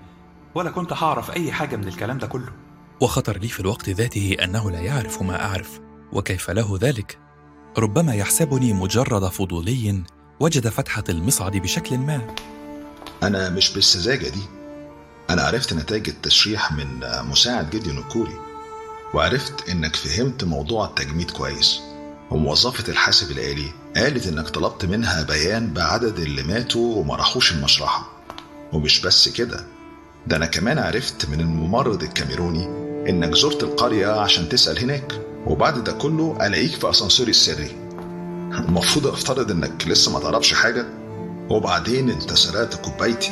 ولا كنت هعرف أي حاجة من الكلام ده كله. وخطر لي في الوقت ذاته أنه لا يعرف ما أعرف. وكيف له ذلك؟ ربما يحسبني مجرد فضولي وجد فتحه المصعد بشكل ما. أنا مش بالسذاجة دي. أنا عرفت نتائج التشريح من مساعد جدي نكوري. وعرفت إنك فهمت موضوع التجميد كويس. وموظفة الحاسب الآلي قالت إنك طلبت منها بيان بعدد اللي ماتوا وما راحوش المشرحة. ومش بس كده ده أنا كمان عرفت من الممرض الكاميروني إنك زرت القرية عشان تسأل هناك وبعد ده كله ألاقيك في أسانسيري السري. المفروض أفترض إنك لسه ما تعرفش حاجة؟ وبعدين أنت سرقت كوبايتي.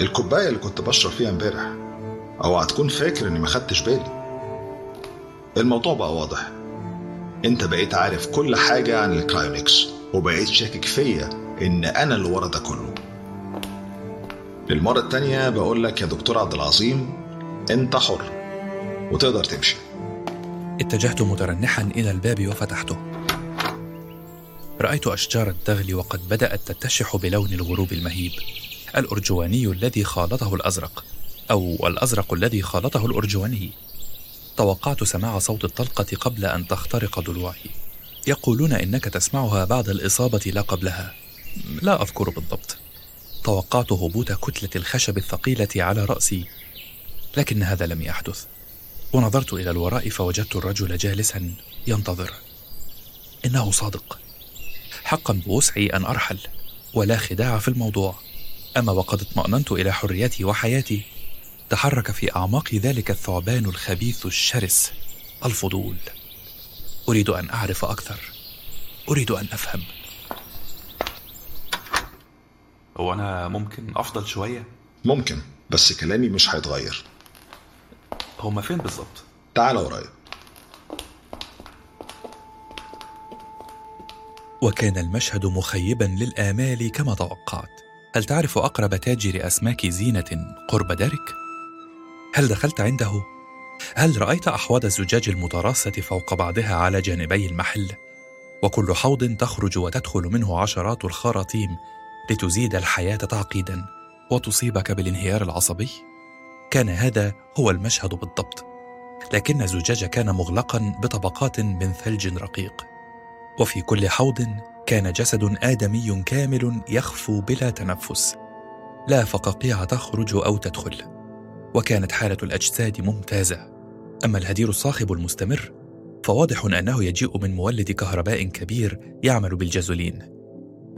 الكوباية اللي كنت بشرب فيها امبارح. اوعى تكون فاكر إني ما خدتش بالي. الموضوع بقى واضح. انت بقيت عارف كل حاجة عن الكرايونكس وبقيت شاكك فيا إن أنا اللي ورا ده كله. للمرة التانية بقول لك يا دكتور عبد العظيم أنت حر وتقدر تمشي. اتجهت مترنحا إلى الباب وفتحته. رأيت أشجار الدغل وقد بدأت تتشح بلون الغروب المهيب. الأرجواني الذي خالطه الأزرق أو الأزرق الذي خالطه الأرجواني. توقعت سماع صوت الطلقة قبل أن تخترق ضلوعي. يقولون إنك تسمعها بعد الإصابة لا قبلها. لا أذكر بالضبط. توقعت هبوط كتلة الخشب الثقيلة على رأسي لكن هذا لم يحدث. ونظرت إلى الوراء فوجدت الرجل جالسا ينتظر. إنه صادق. حقا بوسعي أن أرحل ولا خداع في الموضوع. أما وقد اطمأننت إلى حريتي وحياتي تحرك في أعماق ذلك الثعبان الخبيث الشرس الفضول أريد أن أعرف أكثر أريد أن أفهم هو أنا ممكن أفضل شوية؟ ممكن بس كلامي مش هيتغير هما فين بالظبط؟ تعال ورايا وكان المشهد مخيبا للآمال كما توقعت هل تعرف أقرب تاجر أسماك زينة قرب دارك؟ هل دخلت عنده؟ هل رأيت أحواض الزجاج المتراصة فوق بعضها على جانبي المحل؟ وكل حوض تخرج وتدخل منه عشرات الخراطيم لتزيد الحياة تعقيدا وتصيبك بالانهيار العصبي؟ كان هذا هو المشهد بالضبط لكن الزجاج كان مغلقا بطبقات من ثلج رقيق وفي كل حوض كان جسد آدمي كامل يخفو بلا تنفس لا فقاقيع تخرج أو تدخل وكانت حالة الأجساد ممتازة. أما الهدير الصاخب المستمر فواضح أنه يجيء من مولد كهرباء كبير يعمل بالجازولين.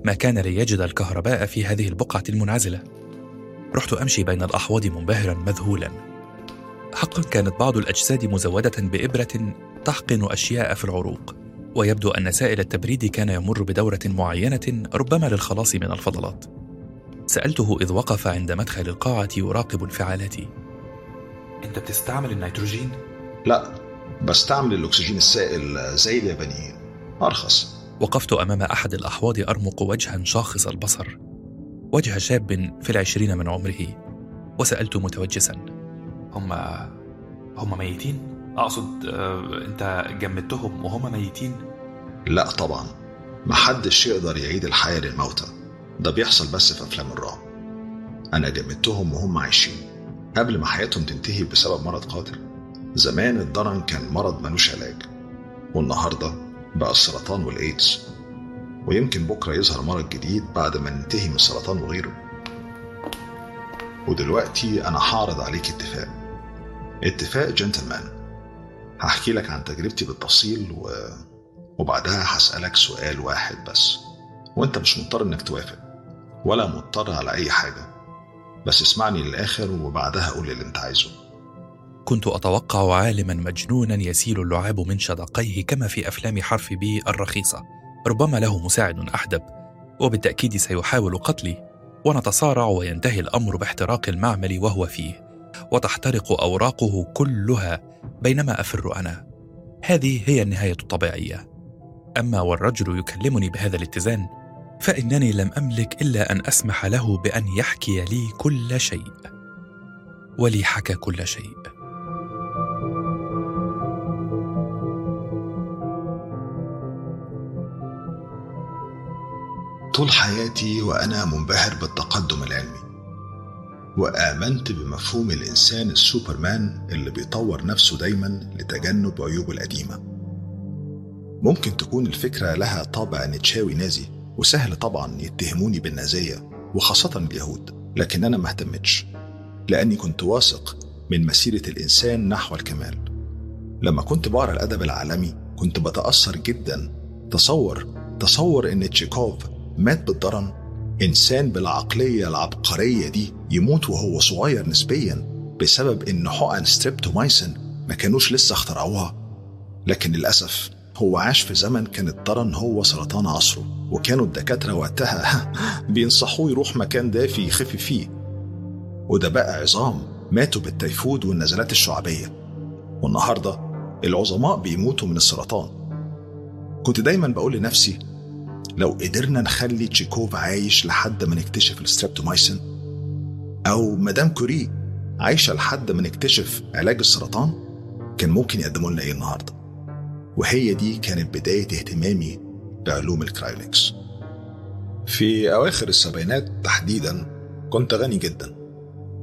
ما كان ليجد الكهرباء في هذه البقعة المنعزلة. رحت أمشي بين الأحواض منبهرا مذهولا. حقا كانت بعض الأجساد مزودة بإبرة تحقن أشياء في العروق ويبدو أن سائل التبريد كان يمر بدورة معينة ربما للخلاص من الفضلات. سألته إذ وقف عند مدخل القاعة يراقب انفعالاتي. أنت بتستعمل النيتروجين؟ لا بستعمل الأكسجين السائل زي اليابانيين أرخص. وقفت أمام أحد الأحواض أرمق وجها شاخص البصر. وجه شاب في العشرين من عمره. وسألت متوجسا. هما هما ميتين؟ أقصد آه، أنت جمدتهم وهما ميتين؟ لا طبعا. محدش يقدر يعيد الحياة للموتى. ده بيحصل بس في أفلام الرعب. أنا جمدتهم وهم عايشين. قبل ما حياتهم تنتهي بسبب مرض قاتل زمان الضرن كان مرض ملوش علاج والنهاردة بقى السرطان والإيدز. ويمكن بكرة يظهر مرض جديد بعد ما ننتهي من السرطان وغيره. ودلوقتي أنا هعرض عليك اتفاق. اتفاق جنتلمان. هحكي لك عن تجربتي بالتفصيل و... وبعدها هسألك سؤال واحد بس. وأنت مش مضطر إنك توافق ولا مضطر على أي حاجة. بس اسمعني للآخر وبعدها قول اللي انت عايزه. كنت أتوقع عالما مجنونا يسيل اللعاب من شدقيه كما في أفلام حرف بي الرخيصة. ربما له مساعد أحدب وبالتأكيد سيحاول قتلي ونتصارع وينتهي الأمر باحتراق المعمل وهو فيه. وتحترق أوراقه كلها بينما أفر أنا. هذه هي النهاية الطبيعية. أما والرجل يكلمني بهذا الاتزان فإنني لم أملك إلا أن أسمح له بأن يحكي لي كل شيء. ولي حكى كل شيء. طول حياتي وأنا منبهر بالتقدم العلمي وآمنت بمفهوم الإنسان السوبرمان اللي بيطور نفسه دايما لتجنب عيوبه القديمة. ممكن تكون الفكرة لها طابع نتشاوي نازي وسهل طبعا يتهموني بالنازية وخاصة اليهود لكن أنا ما اهتمتش لأني كنت واثق من مسيرة الإنسان نحو الكمال. لما كنت بقرأ الأدب العالمي كنت بتأثر جدا. تصور تصور إن تشيكوف مات بالدرن إنسان بالعقلية العبقرية دي يموت وهو صغير نسبيا بسبب إن حقن ستريبتومايسين ما كانوش لسه اخترعوها. لكن للأسف هو عاش في زمن كان الدرن هو سرطان عصره وكانوا الدكاترة وقتها بينصحوه يروح مكان دافي يخف فيه. وده بقى عظماء ماتوا بالتيفود والنزلات الشعبية. والنهاردة العظماء بيموتوا من السرطان. كنت دايما بقول لنفسي لو قدرنا نخلي تشيكوف عايش لحد ما نكتشف الستريبتومايسين أو مدام كوري عايشة لحد ما نكتشف علاج السرطان كان ممكن يقدموا لنا إيه النهاردة؟ وهي دي كانت بداية اهتمامي بعلوم ال cryonics. في أواخر السبعينات تحديدا كنت غني جدا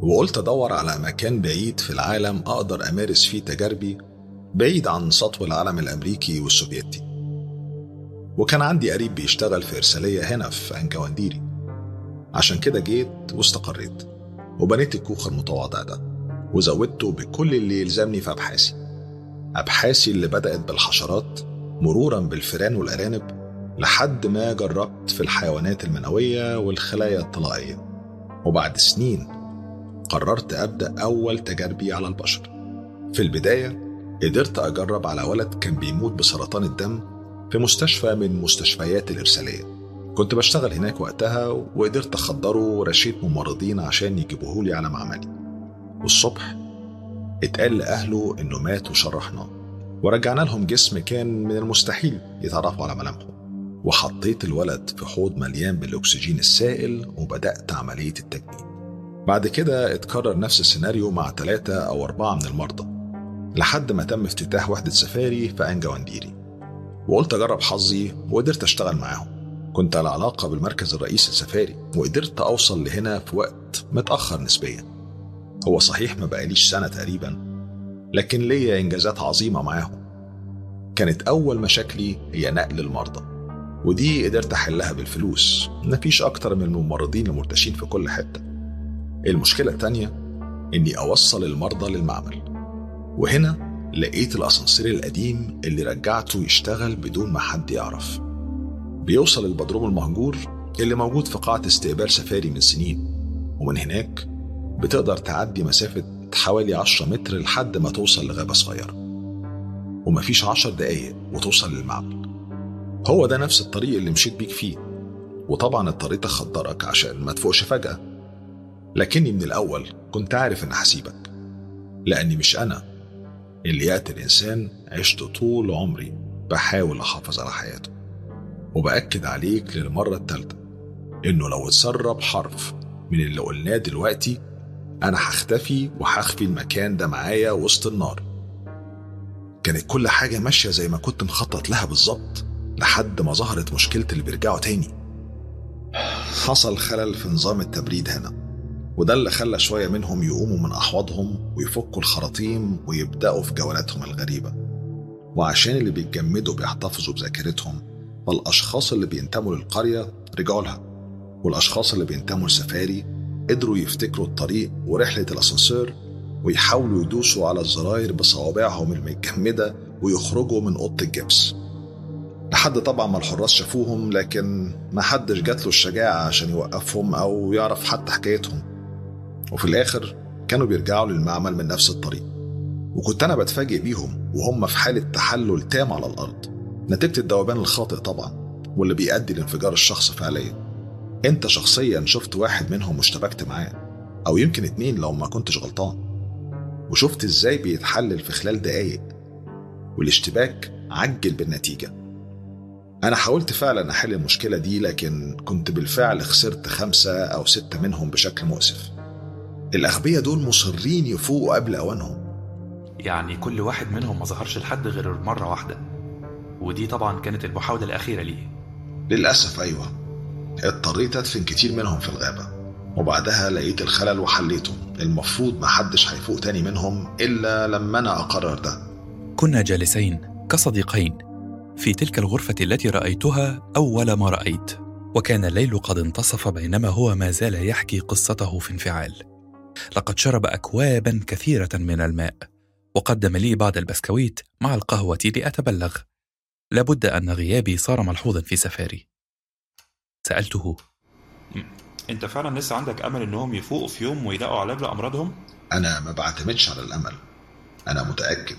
وقلت أدور على مكان بعيد في العالم أقدر أمارس فيه تجاربي بعيد عن سطو العالم الأمريكي والسوفيتي. وكان عندي قريب بيشتغل في إرسالية هنا في أنجوانديري. عشان كده جيت واستقريت وبنيت الكوخ المتواضع ده وزودته بكل اللي يلزمني في أبحاثي. أبحاثي اللي بدأت بالحشرات مرورا بالفئران والأرانب لحد ما جربت في الحيوانات المنوية والخلايا الطلائية. وبعد سنين قررت أبدأ أول تجاربي على البشر. في البداية قدرت أجرب على ولد كان بيموت بسرطان الدم في مستشفى من مستشفيات الإرسالية. كنت بشتغل هناك وقتها وقدرت أخدره ورشيت ممرضين عشان يجيبوهولي على معملي. والصبح اتقال لأهله إنه مات وشرحناه ورجعنا لهم جسم كان من المستحيل يتعرفوا على ملامحه. وحطيت الولد في حوض مليان بالأكسجين السائل وبدأت عملية التجميد بعد كده اتكرر نفس السيناريو مع ثلاثة أو أربعة من المرضى. لحد ما تم افتتاح وحدة سفاري في أنجا ونديري وقلت أجرب حظي وقدرت أشتغل معاهم. كنت على علاقة بالمركز الرئيسي السفاري وقدرت أوصل لهنا في وقت متأخر نسبيا. هو صحيح ما بقاليش سنة تقريبا لكن ليا إنجازات عظيمة معاهم. كانت أول مشاكلي هي نقل المرضى ودي قدرت أحلها بالفلوس. مفيش أكتر من الممرضين المرتشين في كل حتة. المشكلة التانية إني أوصل المرضى للمعمل وهنا لقيت الأسانسير القديم اللي رجعته يشتغل بدون ما حد يعرف. بيوصل البدروم المهجور اللي موجود في قاعة استقبال سفاري من سنين ومن هناك بتقدر تعدي مسافة حوالي 10 متر لحد ما توصل لغابة صغيرة. ومفيش 10 دقايق وتوصل للمعمل هو ده نفس الطريق اللي مشيت بيك فيه. وطبعا اضطريت أخدرك عشان ما تفوقش فجأة. لكني من الأول كنت عارف إن هسيبك. لأني مش أنا اللي يقتل إنسان عشت طول عمري بحاول أحافظ على حياته. وبأكد عليك للمرة التالتة إنه لو اتسرب حرف من اللي قلناه دلوقتي أنا هختفي وهخفي المكان ده معايا وسط النار. كانت كل حاجة ماشية زي ما كنت مخطط لها بالظبط لحد ما ظهرت مشكلة اللي بيرجعوا تاني. حصل خلل في نظام التبريد هنا وده اللي خلى شوية منهم يقوموا من أحواضهم ويفكوا الخراطيم ويبدأوا في جولاتهم الغريبة. وعشان اللي بيتجمدوا بيحتفظوا بذاكرتهم فالأشخاص اللي بينتموا للقرية رجعوا لها والأشخاص اللي بينتموا لسفاري قدروا يفتكروا الطريق ورحلة الأسانسير ويحاولوا يدوسوا على الزراير بصوابعهم المتجمدة ويخرجوا من أوضة الجبس. لحد طبعا ما الحراس شافوهم لكن ما حدش جات له الشجاعة عشان يوقفهم أو يعرف حتى حكايتهم. وفي الآخر كانوا بيرجعوا للمعمل من نفس الطريق. وكنت أنا بتفاجئ بيهم وهم في حالة تحلل تام على الأرض. نتيجة الذوبان الخاطئ طبعا واللي بيؤدي لانفجار الشخص فعليا. انت شخصيا شفت واحد منهم واشتبكت معاه أو يمكن اتنين لو ما كنتش غلطان وشفت إزاي بيتحلل في خلال دقايق والاشتباك عجل بالنتيجة. أنا حاولت فعلا أحل المشكلة دي لكن كنت بالفعل خسرت خمسة أو ستة منهم بشكل مؤسف. الأغبياء دول مصرين يفوقوا قبل أوانهم. يعني كل واحد منهم ما ظهرش لحد غير مرة واحدة. ودي طبعا كانت المحاولة الأخيرة ليه. للأسف أيوة. اضطريت أدفن كتير منهم في الغابة. وبعدها لقيت الخلل وحليته. المفروض محدش هيفوق تاني منهم إلا لما أنا أقرر ده. كنا جالسين كصديقين في تلك الغرفة التي رأيتها أول ما رأيت. وكان الليل قد انتصف بينما هو ما زال يحكي قصته في انفعال. لقد شرب أكوابا كثيرة من الماء. وقدم لي بعض البسكويت مع القهوة لأتبلغ. لابد أن غيابي صار ملحوظا في سفاري. سألته. انت فعلا لسه عندك أمل إنهم يفوقوا في يوم ويلاقوا علاج لامراضهم أنا ما بعتمدش على الأمل. أنا متأكد.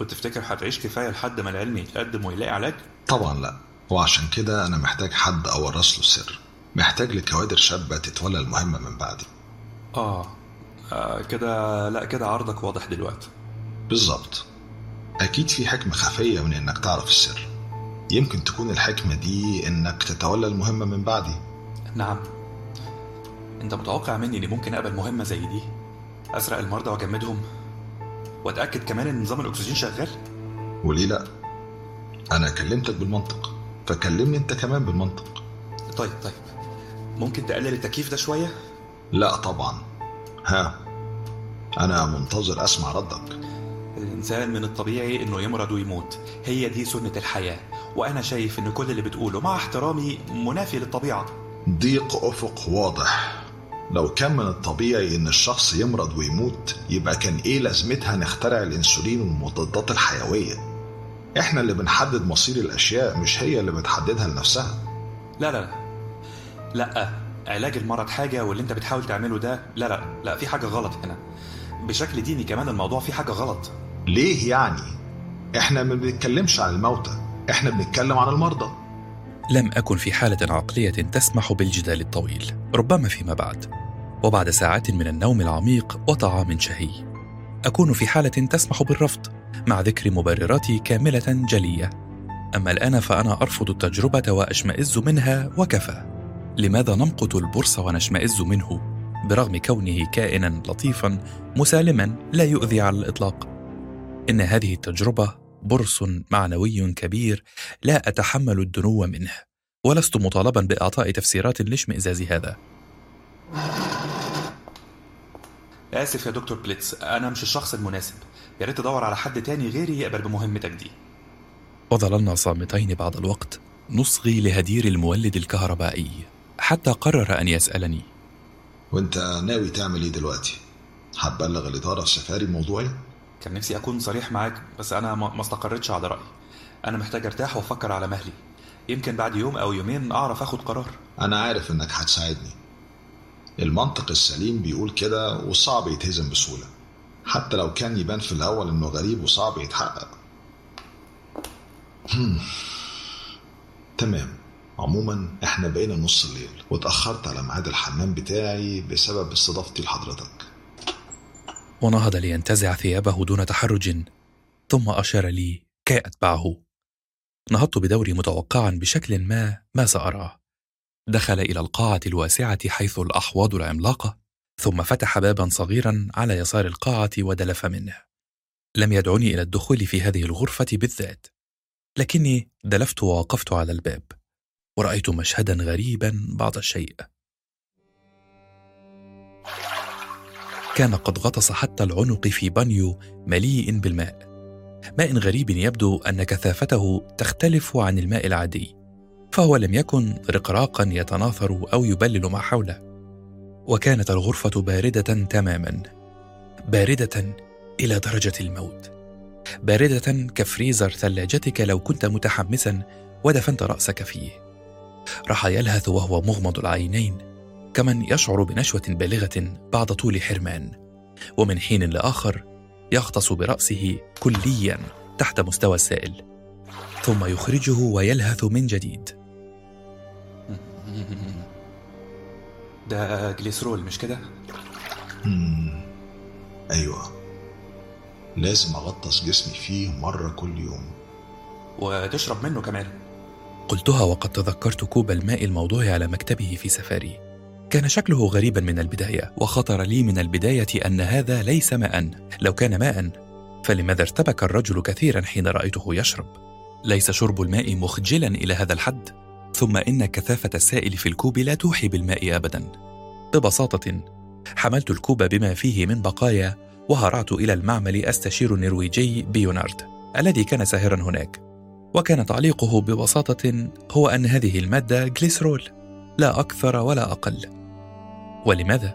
وتفتكر هتعيش كفاية لحد ما العلم يتقدم ويلاقي علاج؟ طبعا لا. وعشان كده أنا محتاج حد أورث له السر محتاج لكوادر شابة تتولى المهمة من بعدي. آه. آه كده لا كده عرضك واضح دلوقتي. بالظبط. أكيد في حكمة خفية من إنك تعرف السر. يمكن تكون الحكمة دي إنك تتولى المهمة من بعدي. نعم. أنت متوقع مني إني ممكن أقبل مهمة زي دي؟ أسرق المرضى وأجمدهم؟ وأتأكد كمان إن نظام الأكسجين شغال؟ وليه لأ؟ أنا كلمتك بالمنطق فكلمني أنت كمان بالمنطق. طيب طيب. ممكن تقلل التكييف ده شوية؟ لأ طبعا. ها أنا منتظر أسمع ردك. الإنسان من الطبيعي إنه يمرض ويموت. هي دي سنة الحياة. وأنا شايف إن كل اللي بتقوله مع احترامي منافي للطبيعة. ضيق أفق واضح. لو كان من الطبيعي إن الشخص يمرض ويموت يبقى كان إيه لازمتها نخترع الأنسولين والمضادات الحيوية؟ إحنا اللي بنحدد مصير الأشياء مش هي اللي بتحددها لنفسها. لا لا لا. لا علاج المرض حاجة واللي أنت بتحاول تعمله ده لا لا لا في حاجة غلط هنا. بشكل ديني كمان الموضوع فيه حاجة غلط. ليه يعني؟ إحنا ما بنتكلمش عن الموتى. إحنا بنتكلم عن المرضى. لم أكن في حالة عقلية تسمح بالجدال الطويل ربما فيما بعد. وبعد ساعات من النوم العميق وطعام شهي. أكون في حالة تسمح بالرفض مع ذكر مبرراتي كاملة جلية. أما الآن فأنا أرفض التجربة وأشمئز منها وكفى. لماذا نمقت البرص ونشمئز منه؟ برغم كونه كائنا لطيفا مسالما لا يؤذي على الإطلاق. إن هذه التجربة برص معنوي كبير لا أتحمل الدنو منه ولست مطالبا بإعطاء تفسيرات لاشمئزاز هذا. آسف يا دكتور بليتس أنا مش الشخص المناسب. يا ريت تدور على حد تاني غيري يقبل بمهمتك دي وظللنا صامتين بعض الوقت نصغي لهدير المولد الكهربائي حتى قرر أن يسألني. وأنت ناوي تعمل إيه دلوقتي؟ هتبلغ الإدارة السفاري بموضوعي كان نفسي أكون صريح معاك بس أنا ما استقرتش على رأيي. أنا محتاج أرتاح وأفكر على مهلي. يمكن بعد يوم أو يومين أعرف أخد قرار. أنا عارف إنك هتساعدني. المنطق السليم بيقول كده وصعب يتهزم بسهولة. حتى لو كان يبان في الأول إنه غريب وصعب يتحقق. تمام. عموما إحنا بقينا نص الليل واتأخرت على ميعاد الحمام بتاعي بسبب استضافتي لحضرتك. ونهض لينتزع ثيابه دون تحرج ثم أشار لي كي أتبعه. نهضت بدوري متوقعا بشكل ما ما سأراه. دخل إلى القاعة الواسعة حيث الأحواض العملاقة ثم فتح بابا صغيرا على يسار القاعة ودلف منه. لم يدعني إلى الدخول في هذه الغرفة بالذات لكني دلفت ووقفت على الباب ورأيت مشهدا غريبا بعض الشيء. كان قد غطس حتى العنق في بانيو مليء بالماء. ماء غريب يبدو أن كثافته تختلف عن الماء العادي فهو لم يكن رقراقا يتناثر أو يبلل ما حوله. وكانت الغرفة باردة تماما باردة إلى درجة الموت. باردة كفريزر ثلاجتك لو كنت متحمسا ودفنت رأسك فيه. راح يلهث وهو مغمض العينين. كمن يشعر بنشوة بالغة بعد طول حرمان ومن حين لآخر يغطس برأسه كليا تحت مستوى السائل ثم يخرجه ويلهث من جديد. ده جليسرول مش كده؟ أيوه. لازم أغطس جسمي فيه مرة كل يوم. وتشرب منه كمان. قلتها وقد تذكرت كوب الماء الموضوع على مكتبه في سفاري. كان شكله غريبا من البداية وخطر لي من البداية أن هذا ليس ماء. لو كان ماء فلماذا ارتبك الرجل كثيرا حين رأيته يشرب؟ ليس شرب الماء مخجلا إلى هذا الحد. ثم إن كثافة السائل في الكوب لا توحي بالماء ابدا. ببساطة حملت الكوب بما فيه من بقايا وهرعت إلى المعمل أستشير النرويجي بيونارد الذي كان ساهرا هناك. وكان تعليقه ببساطة هو أن هذه المادة جليسرول. لا أكثر ولا أقل. ولماذا؟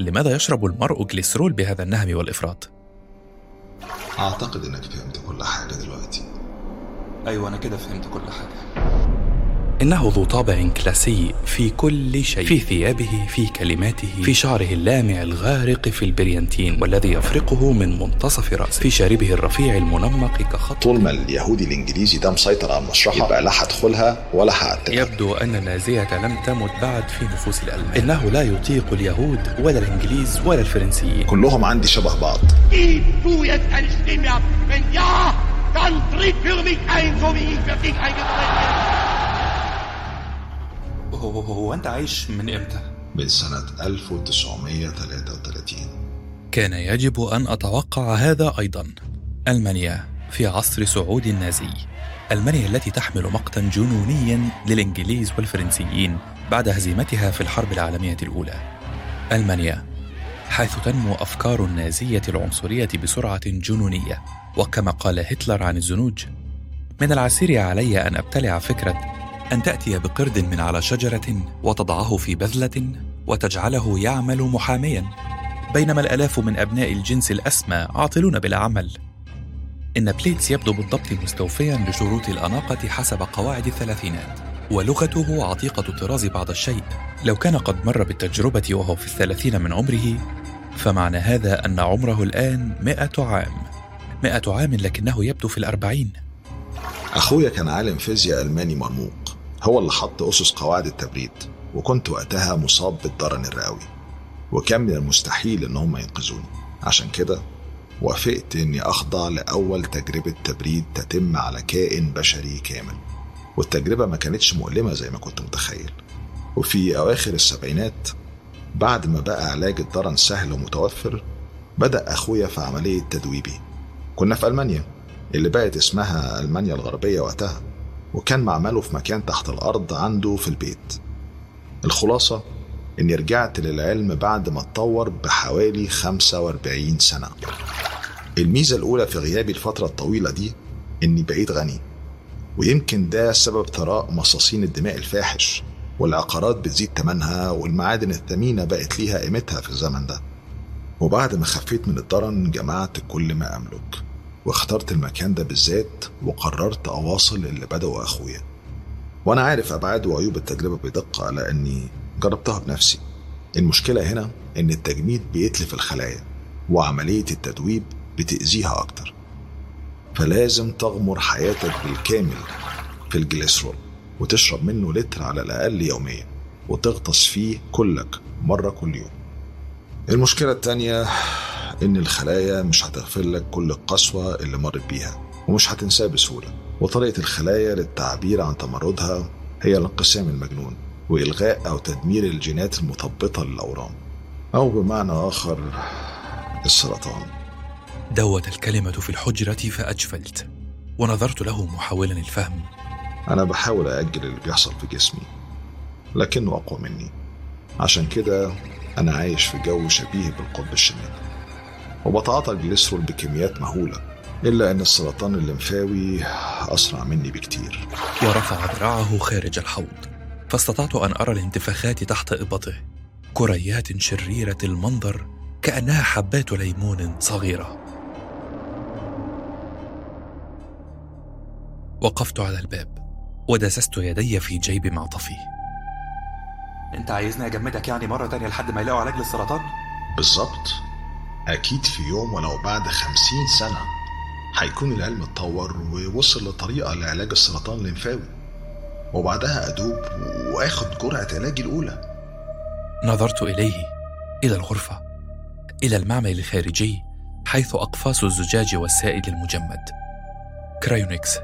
لماذا يشرب المرء جليسرول بهذا النهم والإفراط؟ أعتقد إنك فهمت كل حاجة دلوقتي. أيوه أنا كده فهمت كل حاجة. إنه ذو طابع كلاسي في كل شيء. في ثيابه في كلماته في شعره اللامع الغارق في البريانتين والذي يفرقه من منتصف رأسه. في شاربه الرفيع المنمق كخط. طول ما اليهودي الإنجليزي ده مسيطر على المشرحة يبقى لا هدخلها ولا هقتلها يبدو أن النازية لم تمت بعد في نفوس الألمان. إنه لا يطيق اليهود ولا الإنجليز ولا الفرنسيين. كلهم عندي شبه بعض. Gib du jetzt eine Stimme ab? Wenn ja, dann tritt für mich ein, so wie ich für dich eingetreten bin. هو, هو أنت عايش من إمتى؟ من سنة 1933 كان يجب أن أتوقع هذا أيضا. ألمانيا في عصر صعود النازي. ألمانيا التي تحمل مقتا جنونيا للإنجليز والفرنسيين بعد هزيمتها في الحرب العالمية الأولى. ألمانيا حيث تنمو أفكار النازية العنصرية بسرعة جنونية وكما قال هتلر عن الزنوج من العسير علي أن أبتلع فكرة أن تأتي بقرد من على شجرة وتضعه في بذلة وتجعله يعمل محاميا. بينما الآلاف من أبناء الجنس الأسمى عاطلون بلا عمل. إن بليتس يبدو بالضبط مستوفيا لشروط الأناقة حسب قواعد الثلاثينات ولغته عتيقة الطراز بعض الشيء. لو كان قد مر بالتجربة وهو في الثلاثين من عمره فمعنى هذا أن عمره الآن مئة عام. مئة عام لكنه يبدو في الأربعين. أخويا كان عالم فيزياء ألماني مرموق هو اللي حط أسس قواعد التبريد وكنت وقتها مصاب بالضرن الرئوي. وكان من المستحيل إن هم ينقذوني. عشان كده وافقت إني أخضع لأول تجربة تبريد تتم على كائن بشري كامل. والتجربة ما كانتش مؤلمة زي ما كنت متخيل. وفي أواخر السبعينات بعد ما بقى علاج الضرن سهل ومتوفر بدأ أخويا في عملية تدويبي. كنا في ألمانيا اللي بقت اسمها ألمانيا الغربية وقتها. وكان معمله في مكان تحت الأرض عنده في البيت. الخلاصة إني رجعت للعلم بعد ما اتطور بحوالي 45 سنة. الميزة الأولى في غيابي الفترة الطويلة دي إني بقيت غني ويمكن ده سبب ثراء مصاصين الدماء الفاحش والعقارات بتزيد تمنها والمعادن الثمينة بقت ليها قيمتها في الزمن ده. وبعد ما خفيت من الضرن جمعت كل ما أملك. واخترت المكان ده بالذات وقررت أواصل اللي بدأه أخويا. وأنا عارف أبعاد وعيوب التجربة بدقة لأني جربتها بنفسي. المشكلة هنا إن التجميد بيتلف الخلايا وعملية التدويب بتأذيها أكتر. فلازم تغمر حياتك بالكامل في الجليسرول وتشرب منه لتر على الأقل يوميا وتغطس فيه كلك مرة كل يوم. المشكلة التانية إن الخلايا مش هتغفر لك كل القسوة اللي مرت بيها ومش هتنساه بسهولة. وطريقة الخلايا للتعبير عن تمردها هي الانقسام المجنون وإلغاء أو تدمير الجينات المثبطة للأورام أو بمعنى آخر السرطان. دوت الكلمة في الحجرة فأجفلت ونظرت له محاولا الفهم. أنا بحاول أأجل اللي بيحصل في جسمي لكنه أقوى مني. عشان كده أنا عايش في جو شبيه بالقطب الشمالي وبتعاطى الجليسرول بكميات مهولة إلا أن السرطان الليمفاوي أسرع مني بكتير. ورفع ذراعه خارج الحوض. فاستطعت أن أرى الانتفاخات تحت إبطه. كريات شريرة المنظر كأنها حبات ليمون صغيرة. وقفت على الباب ودسست يدي في جيب معطفي أنت عايزني أجمدك يعني مرة تانية لحد ما يلاقوا علاج للسرطان؟ بالظبط. أكيد في يوم ولو بعد خمسين سنة هيكون العلم اتطور ووصل لطريقة لعلاج السرطان الليمفاوي. وبعدها أدوب وآخد جرعة علاجي الأولى. نظرت إليه إلى الغرفة إلى المعمل الخارجي حيث أقفاص الزجاج والسائل المجمد. cryonics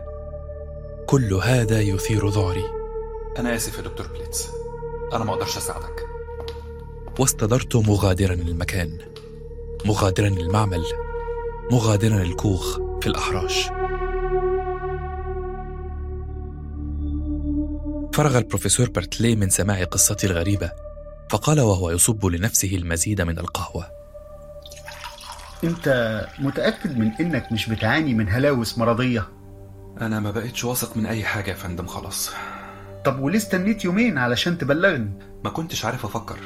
كل هذا يثير ذعري أنا آسف يا دكتور بليتس. أنا ما أقدرش أساعدك. واستدرت مغادرا المكان مغادرا المعمل مغادرا الكوخ في الأحراش. فرغ البروفيسور برتلي من سماع قصتي الغريبة فقال وهو يصب لنفسه المزيد من القهوة. أنت متأكد من إنك مش بتعاني من هلاوس مرضية؟ أنا ما بقتش واثق من أي حاجة يا فندم خلاص. طب وليه استنيت يومين علشان تبلغني؟ ما كنتش عارف أفكر.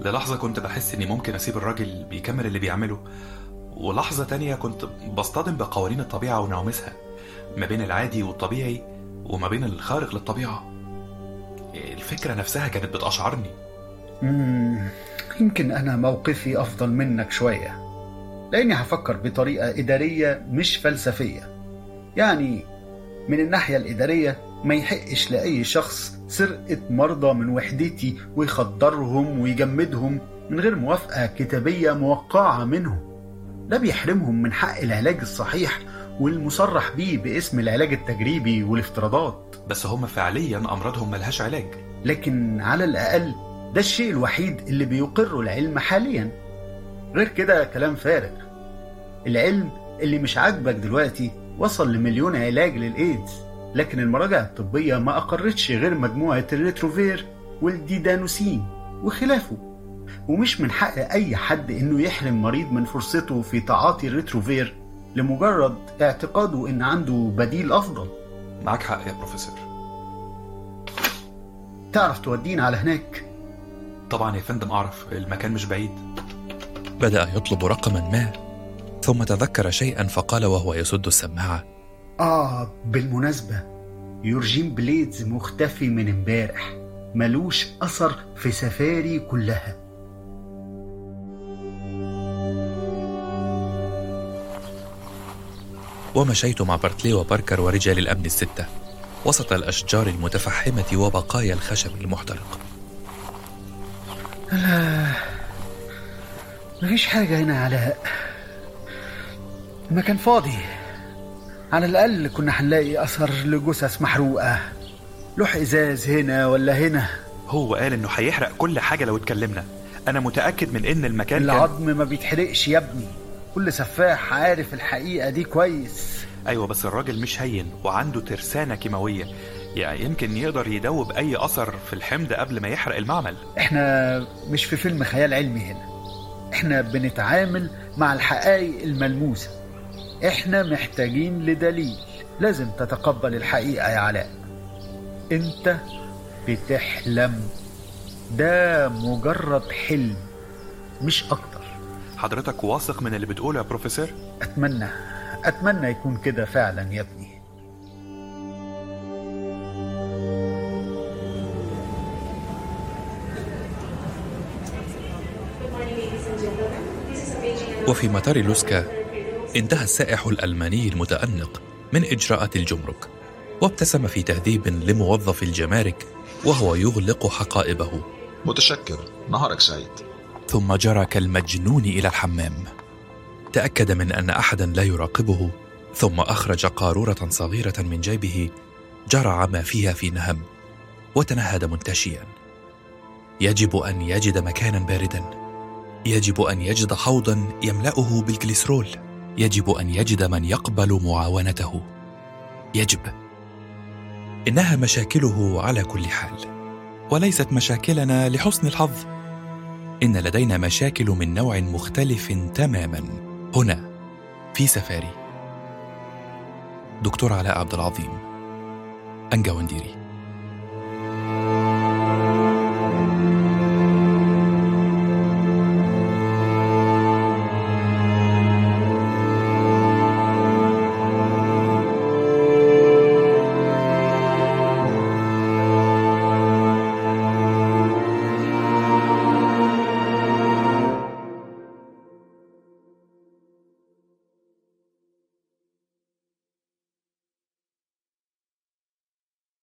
للحظة كنت بحس إني ممكن أسيب الراجل بيكمل اللي بيعمله ولحظة تانية كنت بصطدم بقوانين الطبيعة ونعومسها ما بين العادي والطبيعي وما بين الخارق للطبيعة. الفكرة نفسها كانت بتأشعرني يمكن أنا موقفي أفضل منك شوية لأني هفكر بطريقة إدارية مش فلسفية. يعني من الناحية الإدارية ما يحقش لأي شخص سرقة مرضى من وحدتي ويخدرهم ويجمدهم من غير موافقة كتابية موقعة منهم. ده بيحرمهم من حق العلاج الصحيح والمصرح بيه باسم العلاج التجريبي والافتراضات. بس هم فعليا أمراضهم ملهاش علاج. لكن على الأقل ده الشيء الوحيد اللي بيقره العلم حاليا. غير كده كلام فارغ. العلم اللي مش عاجبك دلوقتي وصل لمليون علاج للإيدز. لكن المراجع الطبية ما أقرتش غير مجموعة ال Retrovir وال didanosine وخلافه. ومش من حق أي حد إنه يحرم مريض من فرصته في تعاطي ال Retrovir لمجرد اعتقاده إن عنده بديل أفضل. معاك حق يا بروفيسور. تعرف تودينا على هناك؟ طبعا يا فندم أعرف المكان مش بعيد. بدأ يطلب رقما ما ثم تذكر شيئا فقال وهو يسد السماعة. آه بالمناسبة يورجين بليدز مختفي من امبارح. ملوش أثر في سفاري كلها. ومشيت مع بارتلي وباركر ورجال الأمن الستة وسط الأشجار المتفحمة وبقايا الخشب المحترق. لا مفيش حاجة هنا علاء المكان فاضي. على الأقل كنا هنلاقي أثر لجثث محروقة. لوح إزاز هنا ولا هنا؟ هو قال إنه هيحرق كل حاجة لو اتكلمنا. أنا متأكد من إن المكان كان العظم ما بيتحرقش يا ابني. كل سفاح عارف الحقيقة دي كويس. أيوه بس الراجل مش هين وعنده ترسانة كيماوية. يعني يمكن يقدر يدوب أي أثر في الحمض قبل ما يحرق المعمل. إحنا مش في فيلم خيال علمي هنا. إحنا بنتعامل مع الحقائق الملموسة. إحنا محتاجين لدليل. لازم تتقبل الحقيقة يا علاء. أنت بتحلم. ده مجرد حلم مش أكتر. حضرتك واثق من اللي بتقوله يا بروفيسور؟ أتمنى أتمنى يكون كده فعلا يا ابني. وفي مطار لوسكا انتهى السائح الألماني المتأنق من إجراءات الجمرك وابتسم في تهذيب لموظف الجمارك وهو يغلق حقائبه. متشكر. نهارك سعيد. ثم جرى كالمجنون إلى الحمام. تأكد من أن أحدا لا يراقبه ثم أخرج قارورة صغيرة من جيبه جرع ما فيها في نهم وتنهد منتشيا. يجب أن يجد مكانا باردا. يجب أن يجد حوضا يملأه بالجليسرول يجب أن يجد من يقبل معاونته. يجب. إنها مشاكله على كل حال وليست مشاكلنا لحسن الحظ. إن لدينا مشاكل من نوع مختلف تماما. هنا في سفاري. دكتور علاء عبد العظيم أنجا ونديري